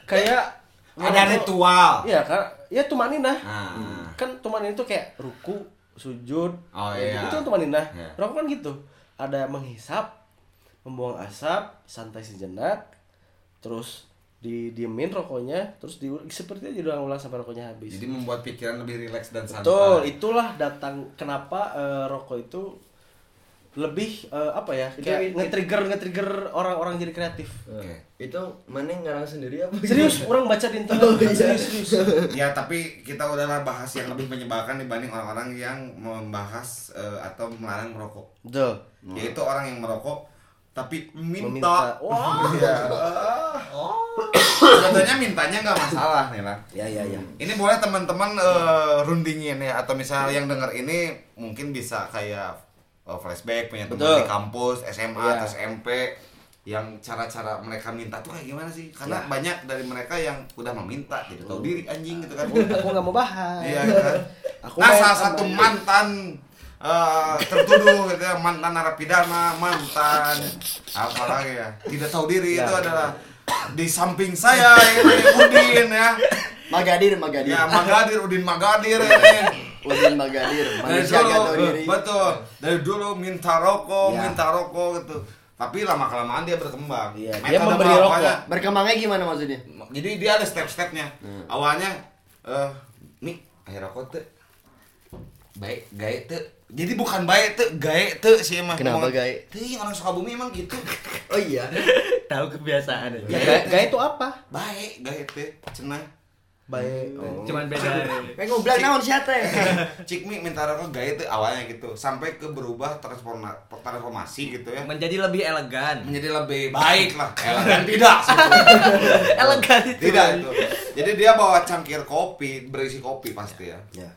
Kayak ada ritual Iya kan? Ya tumanina. Ah. Kan tumanina itu kayak ruku, sujud. Oh, ya, iya. Itu kan tumanina. Iya. Rokok kan gitu. Ada menghisap, membuang asap, santai sejenak, terus didiemin rokoknya, terus di seperti itu diulang-ulang sampai rokoknya habis. jadi membuat pikiran lebih rileks dan santai Betul, itulah datang kenapa eh, rokok itu lebih eh, apa ya kayak nge-trigger nge-trigger orang-orang jadi kreatif Oke. Itu mana ngarang sendiri apa? serius orang baca di internet [LAUGHS] Oh, iya. serius serius Ya tapi kita udahlah bahas yang lebih menyebalkan dibanding orang-orang yang membahas eh, atau melarang merokok. betul Yaitu orang yang merokok tapi minta. Meminta. Wah. Iya. [LAUGHS] Sebetulnya mintanya nggak masalah nih lah. ya ya ya Ini boleh teman-teman eh, rundingin ya atau misalnya yang denger ini mungkin bisa kayak eh, flashback punya teman di kampus, SMA Iya. atau SMP yang cara-cara mereka minta tuh kayak gimana sih? Karena Ya. banyak dari mereka yang udah meminta tidak tahu diri anjing gitu kan. aku nggak mau bahas Iya kan. [LAUGHS] Aku nah salah satu mantan eh, tertuduh gitu ya, mantan narapidana, mantan apa lagi ya? Tidak tahu diri Ya. itu adalah di samping saya ini Udin ya. Magadir, Magadir. Ya Magadir, Udin Magadir ini. Udin Magadir, Dari manusia dulu, gak tahu diri. betul. Dari dulu minta rokok, Ya. minta rokok gitu. Tapi lama kelamaan dia berkembang. Iya, dia memberi rokok. melakukannya- Berkembangnya gimana maksudnya? Jadi dia ada step-stepnya. Awalnya eh nih air rokok tuh baik gae tuh. Jadi bukan baik tuh, gae tuh sih emang. Kenapa gae? Tuh orang Sukabumi emang gitu. [LAUGHS] Oh iya. Tahu kebiasaan ya gaya, gaya itu apa Baik gae tuh, cenah. Baik oh. Cuman beda. [LAUGHS] Kayak ngobrol naon siapa [LAUGHS] teh? Cikmi minta rokok gae tuh awalnya gitu, sampai ke berubah transforma transformasi gitu ya. Menjadi lebih elegan. Menjadi lebih baik lah. Elegan [LAUGHS] tidak elegan itu. Tidak itu. Jadi dia bawa cangkir kopi, berisi kopi pasti ya. ya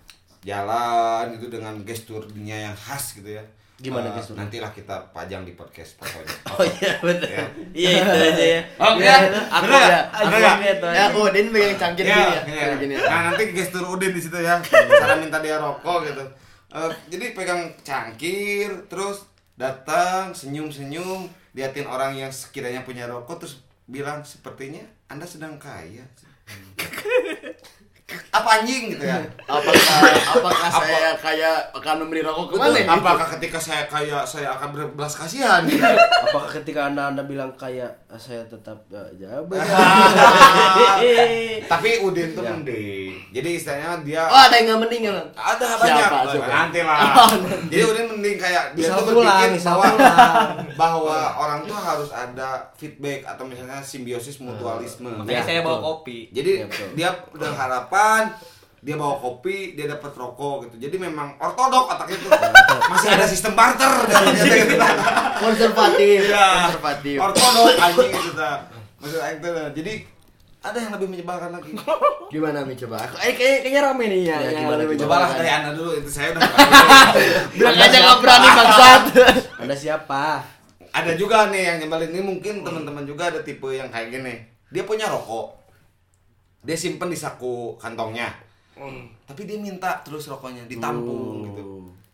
jalan itu dengan gesturnya yang khas gitu ya. Gimana Eh, gesturnya? Nantilah kita pajang di podcast pokoknya. [LAUGHS] oh iya betul Ya. iya itu aja ya Oke, Ya, aku ya aku nggak? gitu Ya, Udin pegang cangkir Ya, gini ya. ya. Gini. Nah nanti gestur Udin di situ ya. [LAUGHS] Cara minta dia rokok gitu. Eh, jadi pegang cangkir, terus datang senyum-senyum, liatin orang yang sekiranya punya rokok, terus bilang sepertinya anda sedang kaya. [LAUGHS] Apa anjing gitu ya? [LAUGHS] Apakah apakah saya kayak akan memberi rokok ke mana? Betul. Apakah ketika saya kaya saya akan berbelas kasihan? Gitu? [LAUGHS] apakah ketika anda anda bilang kayak ah, saya tetap uh, jabat [LAUGHS] Tapi Udin tuh Ya. mending. Jadi istilahnya dia Oh, ada yang nggak mending ya, ada banyak. Nanti lah. Jadi Udin mending kayak dia Misal tuh berpikir bahwa. Bahwa orang tuh harus ada feedback atau misalnya simbiosis mutualisme. Makanya Ya, saya bawa betul. kopi. Jadi Ya, betul. dia udah harapan dia bawa kopi, dia dapat rokok gitu. Jadi memang ortodok otaknya tuh. Masih ada sistem barter dan [LAUGHS] gitu. Konservatif, Iya. konservatif. Ortodok anjing gitu dah. Maksud aing tuh. Jadi ada yang lebih menyebalkan lagi. [LAUGHS] Gimana Mi coba? Aku eh kayak kayaknya rame nih ya. Ya, gimana, lebih gimana? Cobalah menyebalkan. dari Anda dulu itu saya udah Bilang [LAUGHS] aja nggak berani bangsat. anda siapa Ada juga nih yang nyebelin ini mungkin teman-teman juga ada tipe yang kayak gini. Dia punya rokok. Dia simpen di saku kantongnya. Tapi dia minta terus rokoknya ditampung Hmm. gitu.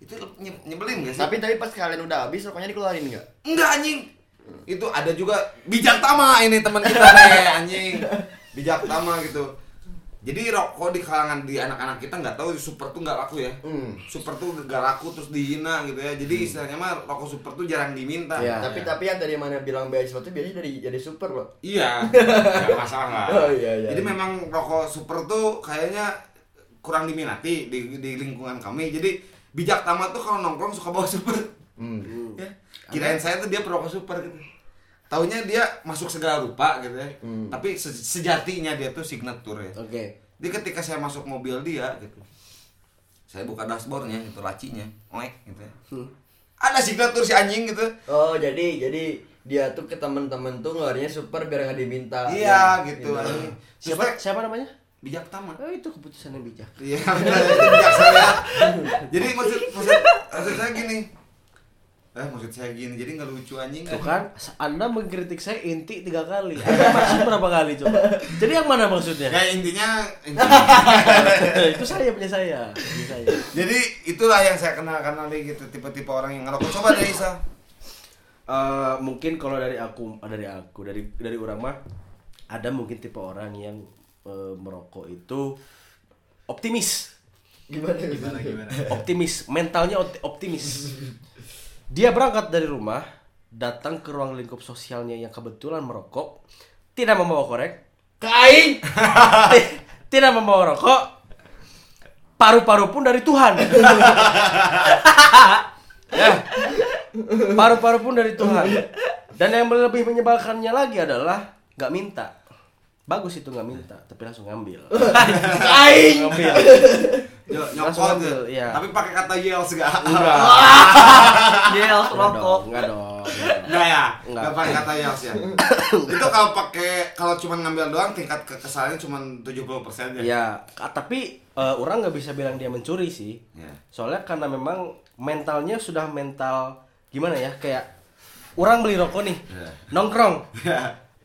Itu nye- nyebelin gak sih? Tapi tapi pas kalian udah habis rokoknya dikeluarin enggak? Enggak anjing. Itu ada juga bijak tama ini teman kita nih anjing. [LAUGHS] Bijak tama gitu. Jadi rokok di kalangan di anak-anak kita nggak tahu super tuh nggak laku ya. Hmm. Super tuh nggak laku terus dihina gitu ya. Jadi istilahnya mah rokok super tuh jarang diminta. Iya. tapi tapi yang tadi mana bilang beasiswa itu biasanya dari jadi super loh. Iya, [LAUGHS] nggak masalah. Oh, iya, iya. Jadi memang rokok super tuh kayaknya kurang diminati di, di lingkungan kami. Jadi bijak tamat tuh kalau nongkrong suka bawa super. Hmm. Ya. Kirain saya tuh dia perokok super gitu. Taunya dia masuk segala rupa gitu ya. Hmm. Tapi se- sejatinya dia tuh signature ya. oke Jadi ketika saya masuk mobil dia gitu. Saya buka dashboardnya itu lacinya, oek gitu ya. Hmm. Ada signature si anjing gitu. Oh jadi jadi dia tuh ke temen-temen tuh ngeluarinnya super biar nggak diminta. Iya Ya, gitu. Terus siapa siapa namanya bijak tamat. oh itu keputusan yang bijak Iya, bijak saya. [LAUGHS] Jadi maksud maksud maksud saya gini. Eh, maksud saya gini. Jadi nggak lucu anjing. Tuh kan, anda mengkritik saya inti tiga kali. Anda maksud berapa kali coba? Jadi yang mana maksudnya? Ya intinya, intinya. [LAUGHS] itu saya punya saya, punya saya. jadi itulah yang saya kenal kenali gitu tipe-tipe orang yang ngerokok. Coba deh Isa. Eh, mungkin kalau dari aku, dari aku, dari dari orang mah ada mungkin tipe orang yang eh, merokok itu optimis, Gimana gimana gimana? optimis, mentalnya opti- optimis. Dia berangkat dari rumah, datang ke ruang lingkup sosialnya yang kebetulan merokok, tidak membawa korek, Kain. [LAUGHS] Ti- tidak membawa rokok paru-paru pun dari Tuhan [LAUGHS] ya Paru-paru pun dari Tuhan. Dan yang lebih menyebalkannya lagi adalah nggak minta. Bagus itu nggak minta, tapi langsung ngambil. Aing. ngambil. Nyokot iya. Tapi pakai kata yels gak? Enggak. [LAUGHS] Yel rokok. enggak dong. Enggak ya? Enggak. Pakai kata yels ya. itu kalau pakai kalau cuma ngambil doang tingkat kekesalannya cuma 70% ya. Ya, ka- tapi eh, orang nggak bisa bilang dia mencuri sih. Ya. Soalnya karena memang mentalnya sudah mental gimana ya? Kayak orang beli rokok nih, Ya. nongkrong.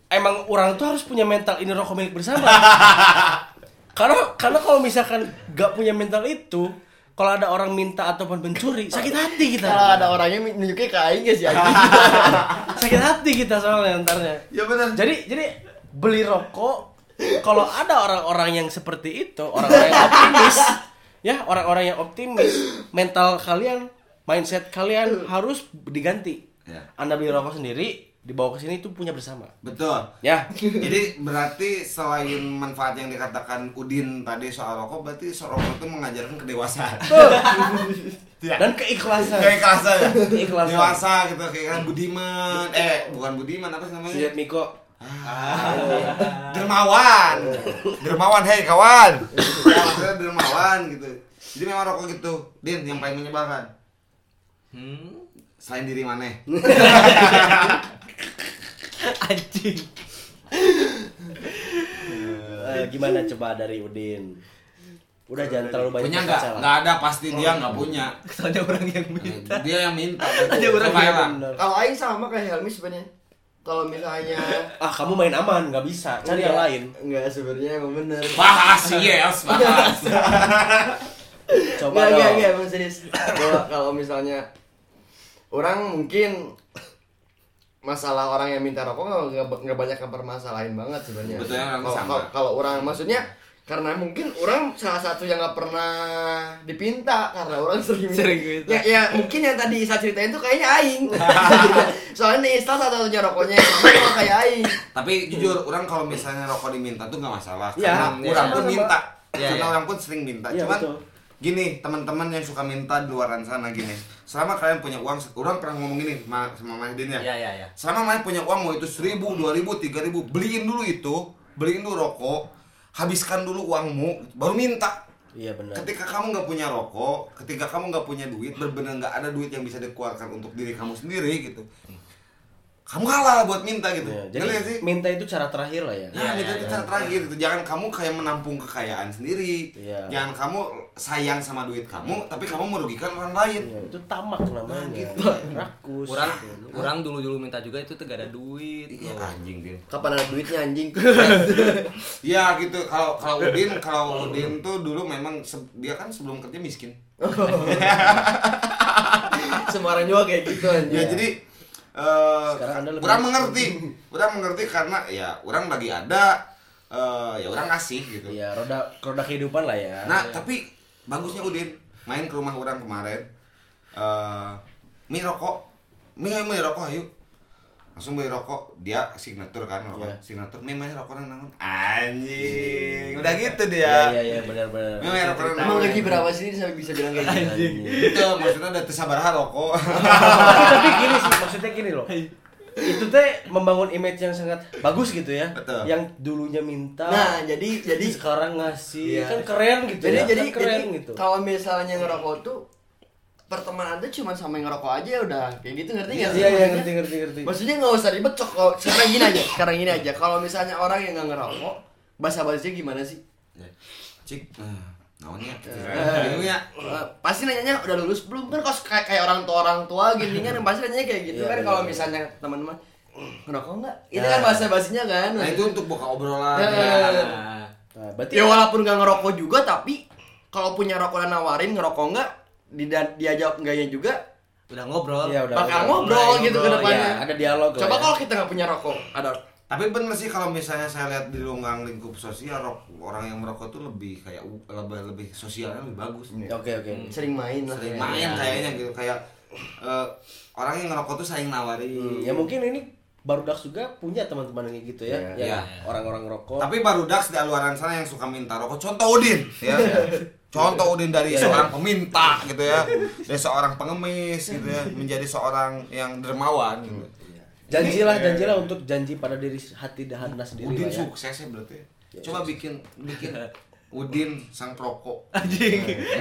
Emang orang tuh harus punya mental ini rokok milik bersama. [LAUGHS] karena karena kalau misalkan nggak punya mental itu, kalau ada orang minta ataupun mencuri, sakit hati kita. Kalau ada orangnya nunjuknya ke aing guys ya. [LAUGHS] sakit hati kita soalnya antarnya. Ya benar. Jadi jadi beli rokok kalau ada orang-orang yang seperti itu, orang-orang yang optimis, ya orang-orang yang optimis, mental kalian, mindset kalian harus diganti. Ya. Anda beli rokok sendiri, dibawa ke sini itu punya bersama. Betul. Ya. Jadi berarti selain manfaat yang dikatakan Udin tadi soal rokok, berarti soal rokok itu mengajarkan kedewasaan. [LAUGHS] Ya. Dan keikhlasan. Ya. Keikhlasan. Dewasa gitu kayak kan Budiman. Eh, bukan Budiman apa sih namanya? Lihat Miko. dermawan dermawan hei kawan ya maksudnya dermawan gitu jadi memang rokok gitu din yang paling menyebalkan Hmm. selain diri mana [LAUGHS] [LAUGHS] Anjing. Eh, gimana coba dari Udin? Udah jangan terlalu banyak punya nggak nggak ada pasti dia nggak punya Soalnya orang yang minta. dia yang minta [LAUGHS] Ada orang yang. Kalau aing sama kayak Helmi sebenarnya. Kalau misalnya Ah, kamu main aman, nggak bisa. Cari yang Enggak, lain. Enggak sebenarnya emang bener. bahas [LAUGHS] yes bahas Coba Enggak, dong. enggak, enggak, emang serius. Kalau kalau misalnya orang mungkin masalah orang yang minta rokok nggak banyak yang permasalahin banget sebenarnya. Kalau- sama. kalau- Kalau orang maksudnya karena mungkin orang salah satu yang nggak pernah dipinta karena orang sering Sering minta. Ya, ya mungkin yang tadi saya ceritain tuh kayaknya aing. [LAUGHS] Soalnya di install satu-satunya rokoknya yang sama sama kayak aing. tapi jujur orang kalau misalnya rokok diminta tuh nggak masalah Ya, karena ya, orang pun minta Ya, karena ya. orang pun sering minta Iya, cuman betul. Gini teman-teman yang suka minta di luaran sana gini selama kalian punya uang orang pernah ngomong gini ma- sama Mahdin ya Ya ya ya. selama main punya uang mau itu seribu, dua ribu, tiga ribu, beliin dulu itu, beliin dulu rokok, habiskan dulu uangmu, baru minta. Iya benar. Ketika kamu nggak punya rokok, ketika kamu nggak punya duit, benar-benar nggak ada duit yang bisa dikeluarkan untuk diri kamu sendiri gitu, kamu kalah buat minta gitu. Ya, jadi sih? minta itu cara terakhir lah ya. Nah, itu itu cara terakhir gitu. Jangan kamu kayak menampung kekayaan sendiri. Iya. Jangan kamu sayang sama duit kamu, tapi kamu merugikan orang lain. Ya, itu tamak namanya. Nah, gitu. Rakus. Orang gitu. orang dulu dulu minta juga itu tuh gak ada duit. Iya, anjing dia. Kapan ada duitnya anjing? [LAUGHS] Iya gitu. Kalau kalau Udin, kalau Udin tuh dulu memang dia kan sebelum kerja miskin. [LAUGHS] Semua orang juga kayak gitu anjing. Ya jadi eh lebih kurang mengerti. Kurang mengerti karena ya orang lagi ada eh ya orang ngasih gitu. Iya, roda roda kehidupan lah ya. Nah, tapi bagusnya Udin main ke rumah orang kemarin. Eh mi rokok. Mi ayo mi rokok ayo. Langsung beli rokok, dia signatur kan rokok. Iya. Signatur mi main rokok nang Anjing. Udah gitu Iya dia. iya iya benar benar. Mi main rokok Emang gaji berapa sih sampai bisa bilang kayak gitu? Itu maksudnya udah tersabar rokok. tapi, [LAUGHS] tapi gini sih, maksudnya gini loh. Itu teh membangun image yang sangat bagus gitu ya. Betul. Yang dulunya minta, Nah, jadi jadi sekarang ngasih, Iya. kan keren gitu jadi ya. jadi, kan keren jadi gitu. kalau misalnya ngerokok tuh pertemanan tuh cuma sama yang ngerokok aja udah kayak gitu ngerti nggak sih? Iya iya Maksudnya- ngerti ngerti ngerti. Maksudnya nggak usah ribet cok. Sekarang gini aja, sekarang gini aja. Kalau misalnya orang yang nggak ngerokok, bahasa bahasanya gimana sih? Cik. Nah, naonnya? Eh. Ya? Eh, pasti nanyanya udah lulus belum kan kalau kayak, kayak orang tua orang tua gini kan pasti nanyanya kayak gitu Iya, kan kalau benar. misalnya teman-teman ngerokok nggak? Itu Nah. kan bahasa basinya kan. Nah, itu untuk buka obrolan. Ya. ya. Nah, Nah, berarti Ya walaupun nggak ngerokok juga tapi kalau punya rokok dan nawarin ngerokok nggak di dia jawab enggaknya juga udah ngobrol. Iya, udah. bakal udah. ngobrol mulai gitu ke ngobrol, depannya. Iya, ada dialog Coba ya. kalau kita nggak punya rokok, ada Tapi bener sih kalau misalnya saya lihat di lingkungan lingkup sosial rok, orang yang merokok tuh lebih kayak lebih lebih sosialnya lebih bagus. Oke oke. sering main lah. Sering ya. main kayaknya gitu kayak eh, orang yang ngerokok tuh saling nawarin. Hmm, ya mungkin ini baru Dax juga punya teman-teman yang gitu ya, Iya. yang Iya. orang-orang ngerokok. Tapi baru Dax di luaran sana yang suka minta rokok. Contoh Udin, ya. [LAUGHS] contoh Udin dari seorang peminta gitu ya. Dari seorang pengemis gitu ya. Menjadi seorang yang dermawan gitu. Janjilah, janjilah untuk janji pada diri hati dahana sendiri. Udin lah ya. sukses ya berarti coba bikin bikin Udin sang perokok.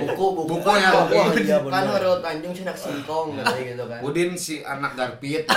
Buku buku. Buku ya, buku buku. Iya, kan Tanjung sinak singkong katanya gitu kan. Udin si anak garpit.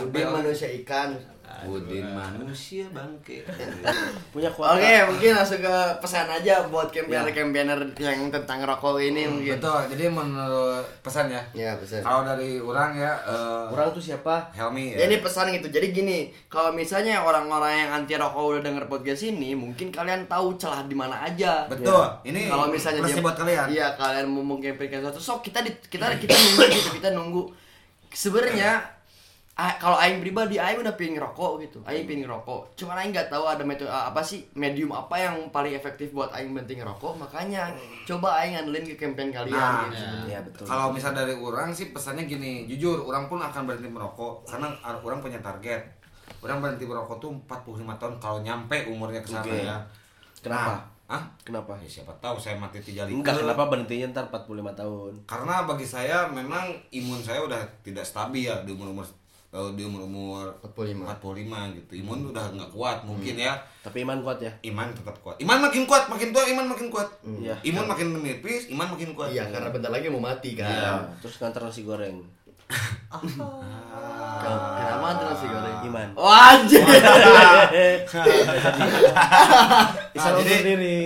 Udin manusia ikan Udin manusia bangke [LAUGHS] Punya kuota. Oke, mungkin langsung ke pesan aja buat campaigner-campaigner yang tentang rokok ini mungkin. betul jadi menurut pesan ya Ya, pesan. kalau dari orang ya eh, Orang tuh siapa? Helmi Ya, ya ini pesan gitu. Jadi gini, kalau misalnya orang-orang yang anti rokok udah denger podcast ini, mungkin kalian tahu celah di mana aja. betul ini Kalau misalnya plusnya buat kalian Iya, kalian mau mengkampanyekan sesuatu, sok kita di, kita kita nunggu gitu, kita nunggu. Sebenarnya [CLEARS THROAT] kalau aing pribadi aing udah pengen ngerokok gitu. Aing pengen ngerokok. Cuman aing nggak tahu ada metode apa sih medium apa yang paling efektif buat aing berhenti ngerokok. Makanya coba aing ngandelin ke campaign kalian Nah, gitu. Iya betul. Kalau misal dari orang sih pesannya gini, jujur orang pun akan berhenti merokok karena orang punya target. Orang berhenti merokok tuh 45 tahun kalau nyampe umurnya ke sana Oke. ya. Kenapa? Nah, ah? Kenapa? Ya, siapa tahu saya mati tiga Enggak, kenapa berhentinya ntar 45 tahun? Karena bagi saya memang imun saya udah tidak stabil ya di umur-umur eh, di umur-umur 45. 45 gitu. Imun udah nggak kuat mungkin ya. Tapi iman kuat ya? Iman tetap kuat. Iman makin kuat, makin tua iman makin kuat. Iya. Imun makin menipis, iman makin kuat. Iya, karena bentar lagi mau mati kan. Iya. Terus nganter nasi goreng. Ken- [LAUGHS] Kenapa nasi goreng? Iman. Oh, anjir. [LAUGHS] [LAUGHS] Bisa Ah, jadi- sendiri.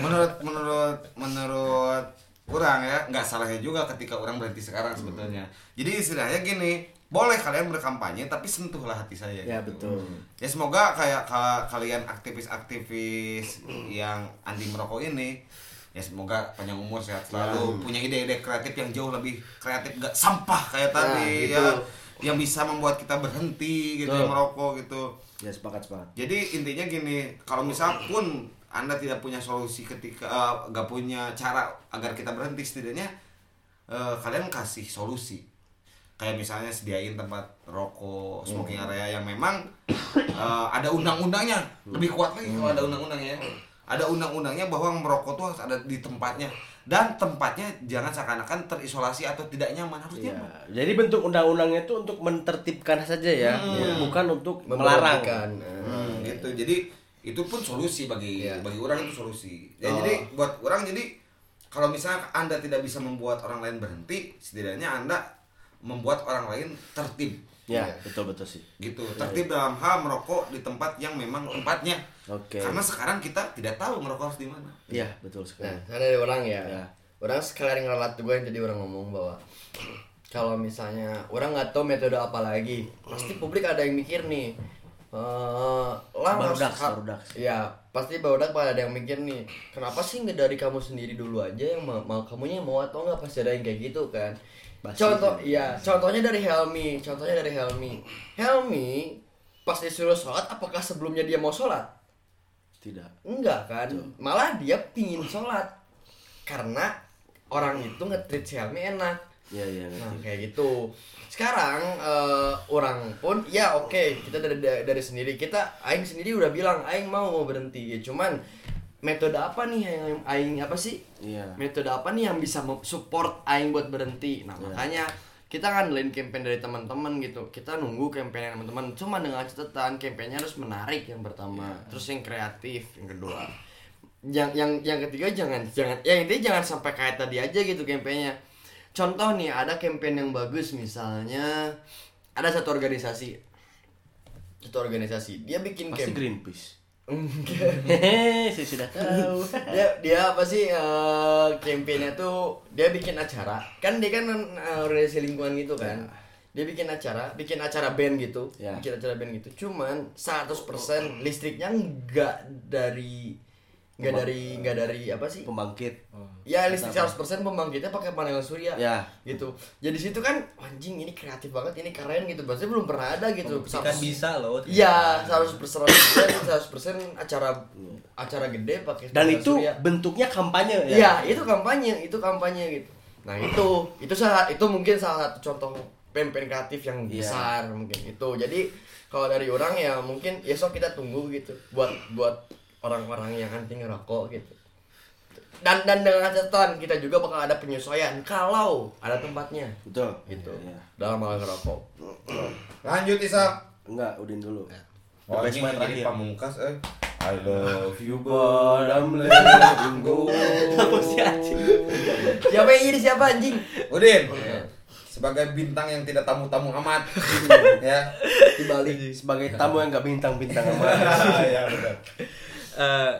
menurut menurut menurut orang ya nggak salahnya juga ketika orang berhenti sekarang sebetulnya jadi istilahnya gini boleh kalian berkampanye tapi sentuhlah hati saya Ya gitu. betul. ya semoga kayak ka- kalian aktivis-aktivis yang anti merokok ini ya semoga panjang umur sehat selalu punya ide-ide kreatif yang jauh lebih kreatif gak sampah kayak tadi gitu. ya yang bisa membuat kita berhenti gitu ya, merokok gitu Ya sepakat sepakat. jadi intinya gini, kalau misal pun anda tidak punya solusi ketika eh, nggak punya cara agar kita berhenti setidaknya eh, kalian kasih solusi. Kayak misalnya sediain tempat rokok, smoking area yang memang eh, ada undang-undangnya. Lebih kuat lagi kalau ada undang-undangnya. ya. Ada undang-undangnya bahwa merokok tuh harus ada di tempatnya dan tempatnya jangan seakan-akan terisolasi atau tidak nyaman harus Iya. nyaman. Jadi bentuk undang-undangnya itu untuk menertibkan saja ya, bukan untuk melarang. Hmm, gitu jadi itu pun solusi bagi Iya. bagi orang itu solusi ya Oh. jadi buat orang jadi kalau misalnya anda tidak bisa membuat orang lain berhenti setidaknya anda membuat orang lain tertib Ya, Iya. betul betul sih. gitu tertib dalam hal merokok di tempat yang memang tempatnya Oke. karena sekarang kita tidak tahu merokok harus di mana Iya, betul sekali. Nah, karena dari orang ya. Ya. Orang sekalian ngeralat gue yang jadi orang ngomong bahwa [CLEARS THROAT] kalau misalnya orang nggak tahu metode apa lagi, pasti publik ada yang mikir nih. Eh, lah Barudak, harus- barudak. Ya, pasti barudak pada ada yang mikir nih. Kenapa sih nggak dari kamu sendiri dulu aja yang mau, mau kamunya mau atau nggak pasti ada yang kayak gitu kan. Basi Contoh, iya, contohnya dari Helmi, contohnya dari Helmi. Helmi pas disuruh sholat, apakah sebelumnya dia mau sholat? Tidak. Enggak kan, malah dia pingin sholat karena orang itu nge-treat si Helmi enak. Iya, iya, Nah ngerti. kayak gitu. Sekarang eh, orang pun ya oke kita dari dari sendiri kita Aing sendiri udah bilang Aing mau mau berhenti ya cuman metode apa nih yang Aing apa sih? Iya. metode apa nih yang bisa support Aing buat berhenti? Nah makanya kita ngandelin campaign dari teman-teman gitu. Kita nunggu campaign teman-teman cuma dengan catatan campaignnya harus menarik yang pertama. Terus yang kreatif yang kedua. Yang yang yang ketiga jangan jangan ya intinya jangan sampai kayak tadi aja gitu campaignnya. Contoh nih ada campaign yang bagus misalnya ada satu organisasi. Satu organisasi. Dia bikin Pasti campaign Greenpeace. Enggak. Hehehe, saya sudah tahu. dia dia apa sih eh, campaignnya tuh dia bikin acara kan dia kan eh, organisasi lingkungan gitu kan dia bikin acara bikin acara band gitu Ya. bikin acara band gitu cuman 100% listriknya enggak dari enggak dari enggak dari apa sih Pembangkit. ya listrik 100% pembangkitnya pakai panel surya Ya. gitu jadi situ kan anjing ini kreatif banget ini keren gitu pasti belum pernah ada gitu Kan bisa loh. Iya, 100 persen, 100 persen acara acara gede pakai Dan panel itu surya. bentuknya kampanye ya. Iya, itu kampanye, itu kampanye gitu. Nah, itu itu salah itu mungkin salah satu contoh campaign kreatif yang Iya. besar mungkin itu. Jadi kalau dari orang ya mungkin besok kita tunggu gitu buat buat orang-orang yang anti ngerokok gitu dan dan dengan catatan kita juga bakal ada penyesuaian kalau ada tempatnya Betul. gitu Iya. dalam hal ngerokok [CLEARS THROAT] Lanjut Isa. Enggak, Udin dulu. Oh, The best ini jadi terakhir. pamungkas eh. I love you But I'm letting go. siapa yang jadi siapa anjing Udin. Sebagai bintang yang tidak tamu-tamu amat. [LAUGHS] ya. dibalik Sebagai tamu yang gak bintang-bintang amat. [LAUGHS] ya benar. Eh,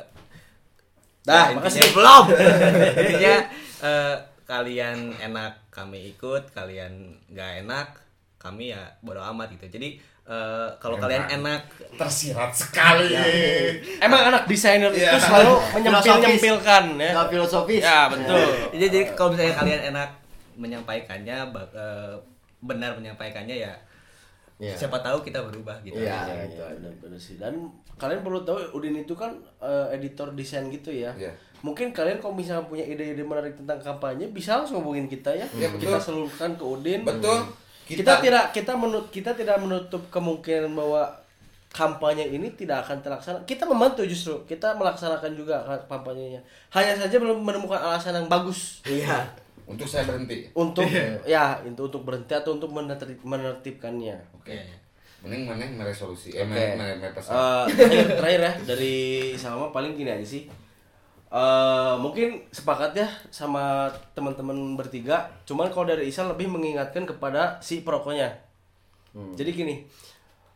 Dah, ya, makasih. intinya- belum. [LAUGHS] intinya eh, kalian enak kami ikut, kalian nggak enak kami ya bodo amat gitu. Jadi eh, kalau kalian enak Tersirat sekali. Emang anak desainer itu Iya. selalu menyempil-nyempilkan ya. nggak filosofis Ya, betul. jadi, [LAUGHS] jadi kalau misalnya kalian enak menyampaikannya benar menyampaikannya ya Iya. siapa tahu kita berubah gitu. Iya. Ya, gitu. benar sih. Dan kalian perlu tahu Udin itu kan eh, editor desain gitu ya. Iya. Mungkin kalian kalau misalnya punya ide-ide menarik tentang kampanye bisa langsung hubungin kita ya. Iya, kita betul. salurkan ke Udin. Betul. Kita, tidak kita menut kita tidak menutup kemungkinan bahwa kampanye ini tidak akan terlaksana. Kita membantu justru. Kita melaksanakan juga kampanyenya. Hanya saja belum menemukan alasan yang bagus iya untuk saya berhenti. untuk ya untuk untuk berhenti atau untuk menertib, menertibkannya. Oke. Mending mana meresolusi. Eh, Oke. okay. pesan. Eh, terakhir, terakhir ya dari sama paling gini aja sih. Eh mungkin sepakat ya sama teman-teman bertiga. Cuman kalau dari Isa lebih mengingatkan kepada si perokoknya. Jadi gini,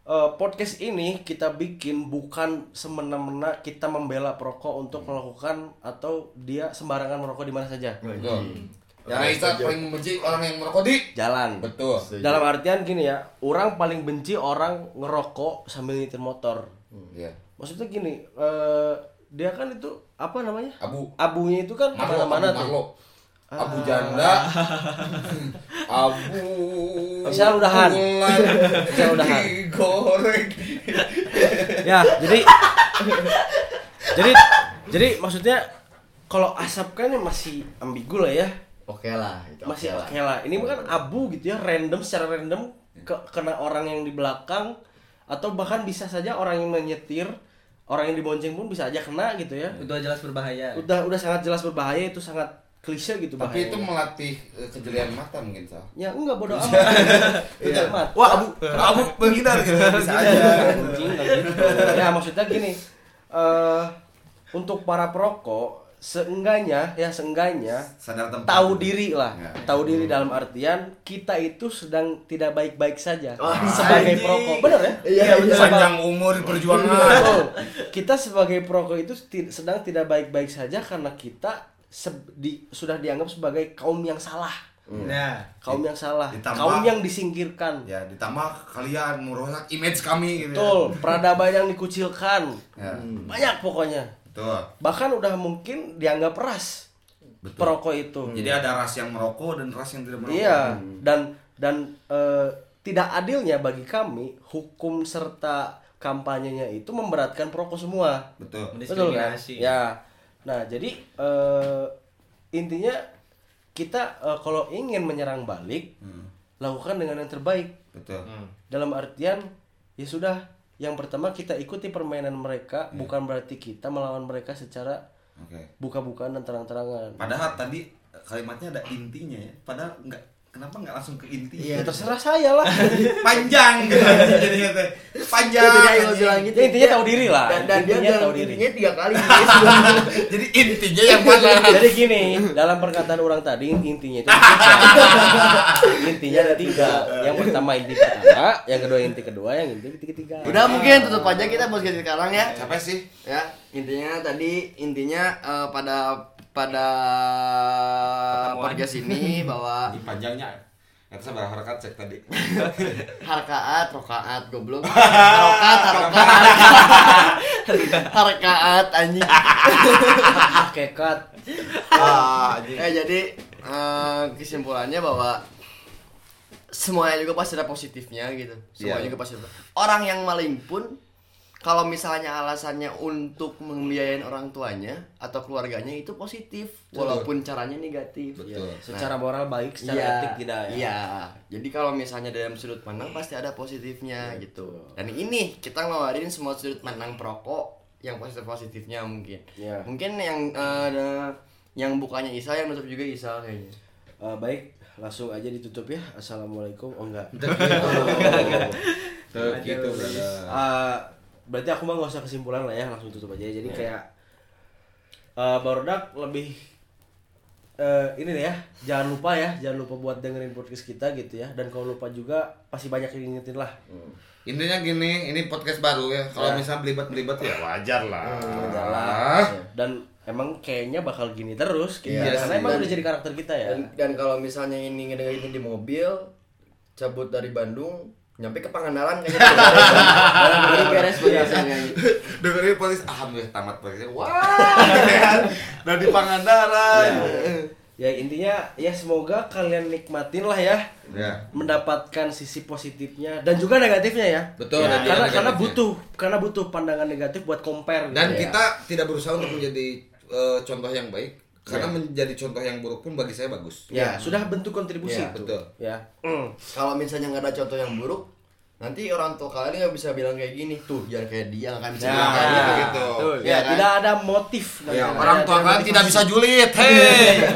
eh, podcast ini kita bikin bukan semena-mena kita membela perokok untuk melakukan atau dia sembarangan merokok di mana saja. Betul. Karena Isa paling membenci orang yang merokok di Jalan. Betul. Dalam artian gini ya, orang paling benci orang ngerokok sambil nyetir motor. Iya. Maksudnya gini, eh, dia kan itu apa namanya? Abu. Abunya itu kan ke mana-mana Abu Marlo. tuh. Abu janda. [LAUGHS] Abu. Bisa udahan. Bisa [LAUGHS] udahan. [LAUGHS] Digoreng. Ya, jadi jadi jadi maksudnya kalau asap kan masih ambigu lah ya. Oke lah itu Masih oke oke lah. Ini kan abu gitu ya, random secara random ke kena orang yang di belakang atau bahkan bisa saja orang yang menyetir, orang yang dibonceng pun bisa aja kena gitu ya. Itu jelas berbahaya. Udah udah sangat jelas berbahaya itu sangat klise gitu Tapi itu bahayanya. melatih eh, kejelian mata mungkin sah. Ya enggak bodoh amat. [LAUGHS] Bodo amat. Wah, abu. Abu menghindar gitu. Bisa aja. Gitu. Ya maksudnya gini, eh untuk para perokok seenggaknya ya seenggaknya Sadar tempat. tahu diri lah, Ya. tahu diri dalam artian kita itu sedang tidak baik-baik saja Oh, sebagai anjing. perokok, bener ya? Iya, iya. Panjang umur perjuangan. Betul. Kita sebagai perokok itu sedang tidak baik-baik saja karena kita di- sudah dianggap sebagai kaum yang salah, Nah, kaum yang salah, Ditambah- kaum yang disingkirkan. Ya ditambah kalian merusak image kami gitu. Betul, peradaban yang dikucilkan. Ya. Banyak pokoknya. Betul. Bahkan udah mungkin dianggap ras Betul. perokok itu. Jadi ada ras yang merokok dan ras yang tidak merokok. Iya, dan dan eh, tidak adilnya bagi kami hukum serta kampanyenya itu memberatkan perokok semua. Betul. Betul kan? Ya. Nah, jadi eh, intinya kita eh, kalau ingin menyerang balik, Hmm. lakukan dengan yang terbaik. Betul. Dalam artian ya sudah, yang pertama kita ikuti permainan mereka, Iya. bukan berarti kita melawan mereka secara Oke. buka-bukaan dan terang-terangan. Padahal tadi kalimatnya ada intinya ya. Padahal enggak kenapa enggak langsung ke inti? Ya terserah saya lah. [LAUGHS] Panjang gitu. Jadinya teh. Panjang. Iya, jadi ayo anjing. bilang gitu. Ya, intinya tahu diri lah. Dan, dan dia Intinya bilang tahu diri. intinya tiga kali. [LAUGHS] [LAUGHS] Jadi intinya yang mana? Jadi gini, dalam perkataan orang tadi intinya itu tiga. intinya ada tiga. Yang pertama inti pertama, yang kedua inti kedua, yang inti ketiga. Udah mungkin tutup aja kita buat sekarang ya. Capek sih. Ya, intinya tadi intinya eh, pada pada Pertemuan. podcast ini bahwa [LAUGHS] Di panjangnya. Eta sabar harakat cek tadi. [LAUGHS] harkaat, rokaat, goblok. [LAUGHS] Harokat, harokat. Harkaat anjing. Kekat. Ah, Eh jadi eh, kesimpulannya bahwa semuanya juga pasti ada positifnya gitu. Semuanya Iya. juga pasti ada. Orang yang maling pun kalau misalnya alasannya untuk membiayain orang tuanya atau keluarganya itu positif walaupun caranya negatif. Betul. Secara moral baik, secara Iya, etik tidak ya. Iya. Jadi kalau misalnya dalam sudut pandang pasti ada positifnya gitu. Dan ini kita ngeluarin semua sudut pandang perokok yang positif positifnya mungkin Ya. mungkin yang eh, ada yang bukanya Isa yang nutup juga Isa kayaknya Eh, baik, langsung aja ditutup ya. Assalamualaikum. Oh enggak. [LAUGHS] Tuh, gitu brother. Eh, berarti aku mah nggak usah kesimpulan lah ya, langsung tutup aja. Jadi kayak eh Barudak lebih eh ini deh ya, jangan lupa ya, jangan lupa buat dengerin podcast kita gitu ya. Dan kalau lupa juga pasti banyak yang ingetin lah. Intinya gini, ini podcast baru ya. Kalau Ya. misalnya belibet-belibet ya wajar lah. Jalan. Dan emang kayaknya bakal gini terus gitu. Iya Karena sih. emang Dan- udah jadi karakter kita ya. dan, dan kalau misalnya ini ngedengerin di mobil cabut dari Bandung nyampe ke Pangandaran kayaknya [LAUGHS] baru beres biasanya Dengerin polis, alhamdulillah tamat polisnya. Wah, dan [LAUGHS] di Pangandaran. Ya intinya ya semoga kalian nikmatin lah ya. Ya. mendapatkan sisi positifnya dan juga negatifnya ya. Betul, Ya, dan juga karena karena butuh karena butuh pandangan negatif buat compare. gitu Dan ya. kita tidak berusaha untuk menjadi eh, contoh yang baik, karena menjadi contoh yang buruk pun bagi saya bagus. ya sudah bentuk kontribusi Ya, itu. betul. Ya. Mm. kalau misalnya nggak ada contoh yang buruk nanti orang tua kalian nggak bisa bilang kayak gini tuh jangan kayak dia nggak akan bisa Ya, bilang kayak gitu gitu. Betul. Ya, Ya, kan? tidak ada motif. Ya, Tidak orang tua kalian tidak bisa julid. Hei,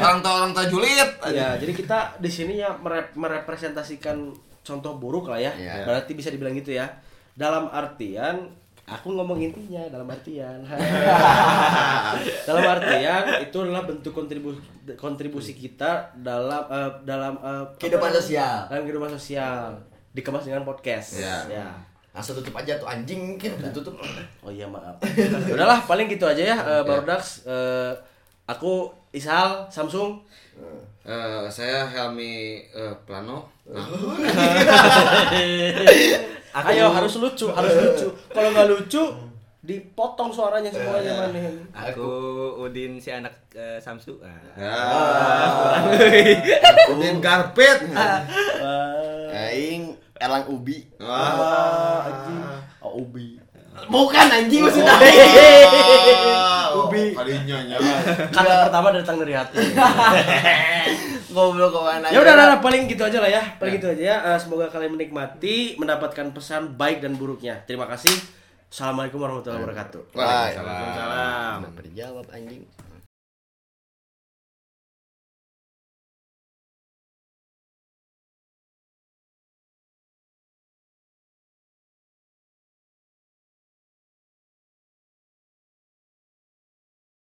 orang tua orang tua julid. Ya, jadi kita di sini ya merep- merepresentasikan contoh buruk lah ya. Ya. Berarti bisa dibilang gitu ya. Dalam artian aku ngomong intinya dalam artian. [LAUGHS] Dalam artian itu adalah bentuk kontribusi kontribusi kita dalam eh, dalam eh, Kehidupan sosial. dalam kehidupan sosial. Dikemas dengan podcast. Ya. ya. Langsung tutup aja tuh anjing. Kan udah tutup [LAUGHS] oh iya maaf. Ya udahlah paling gitu aja ya eh, Barudax Eh, aku Isal Samsung. Eh, saya Helmi eh, Plano. [LAUGHS] ayo harus lucu harus lucu kalau nggak lucu dipotong suaranya semuanya mana Aku Udin si anak eh, Samsu. Ah. Ya. [LAUGHS] Udin Karpet. aing elang ubi Wah. oh, ubi bukan anjing maksudnya Ubi. Kalinya nya. kata pertama datang dari hati [LAUGHS] goblok kawan ya udah lah paling gitu aja lah ya. Paling gitu aja ya. Eh, semoga kalian menikmati mendapatkan pesan baik dan buruknya. Terima kasih. Assalamualaikum warahmatullahi wabarakatuh. Waalaikumsalam. Waalaikumsalam. Dijawab anjing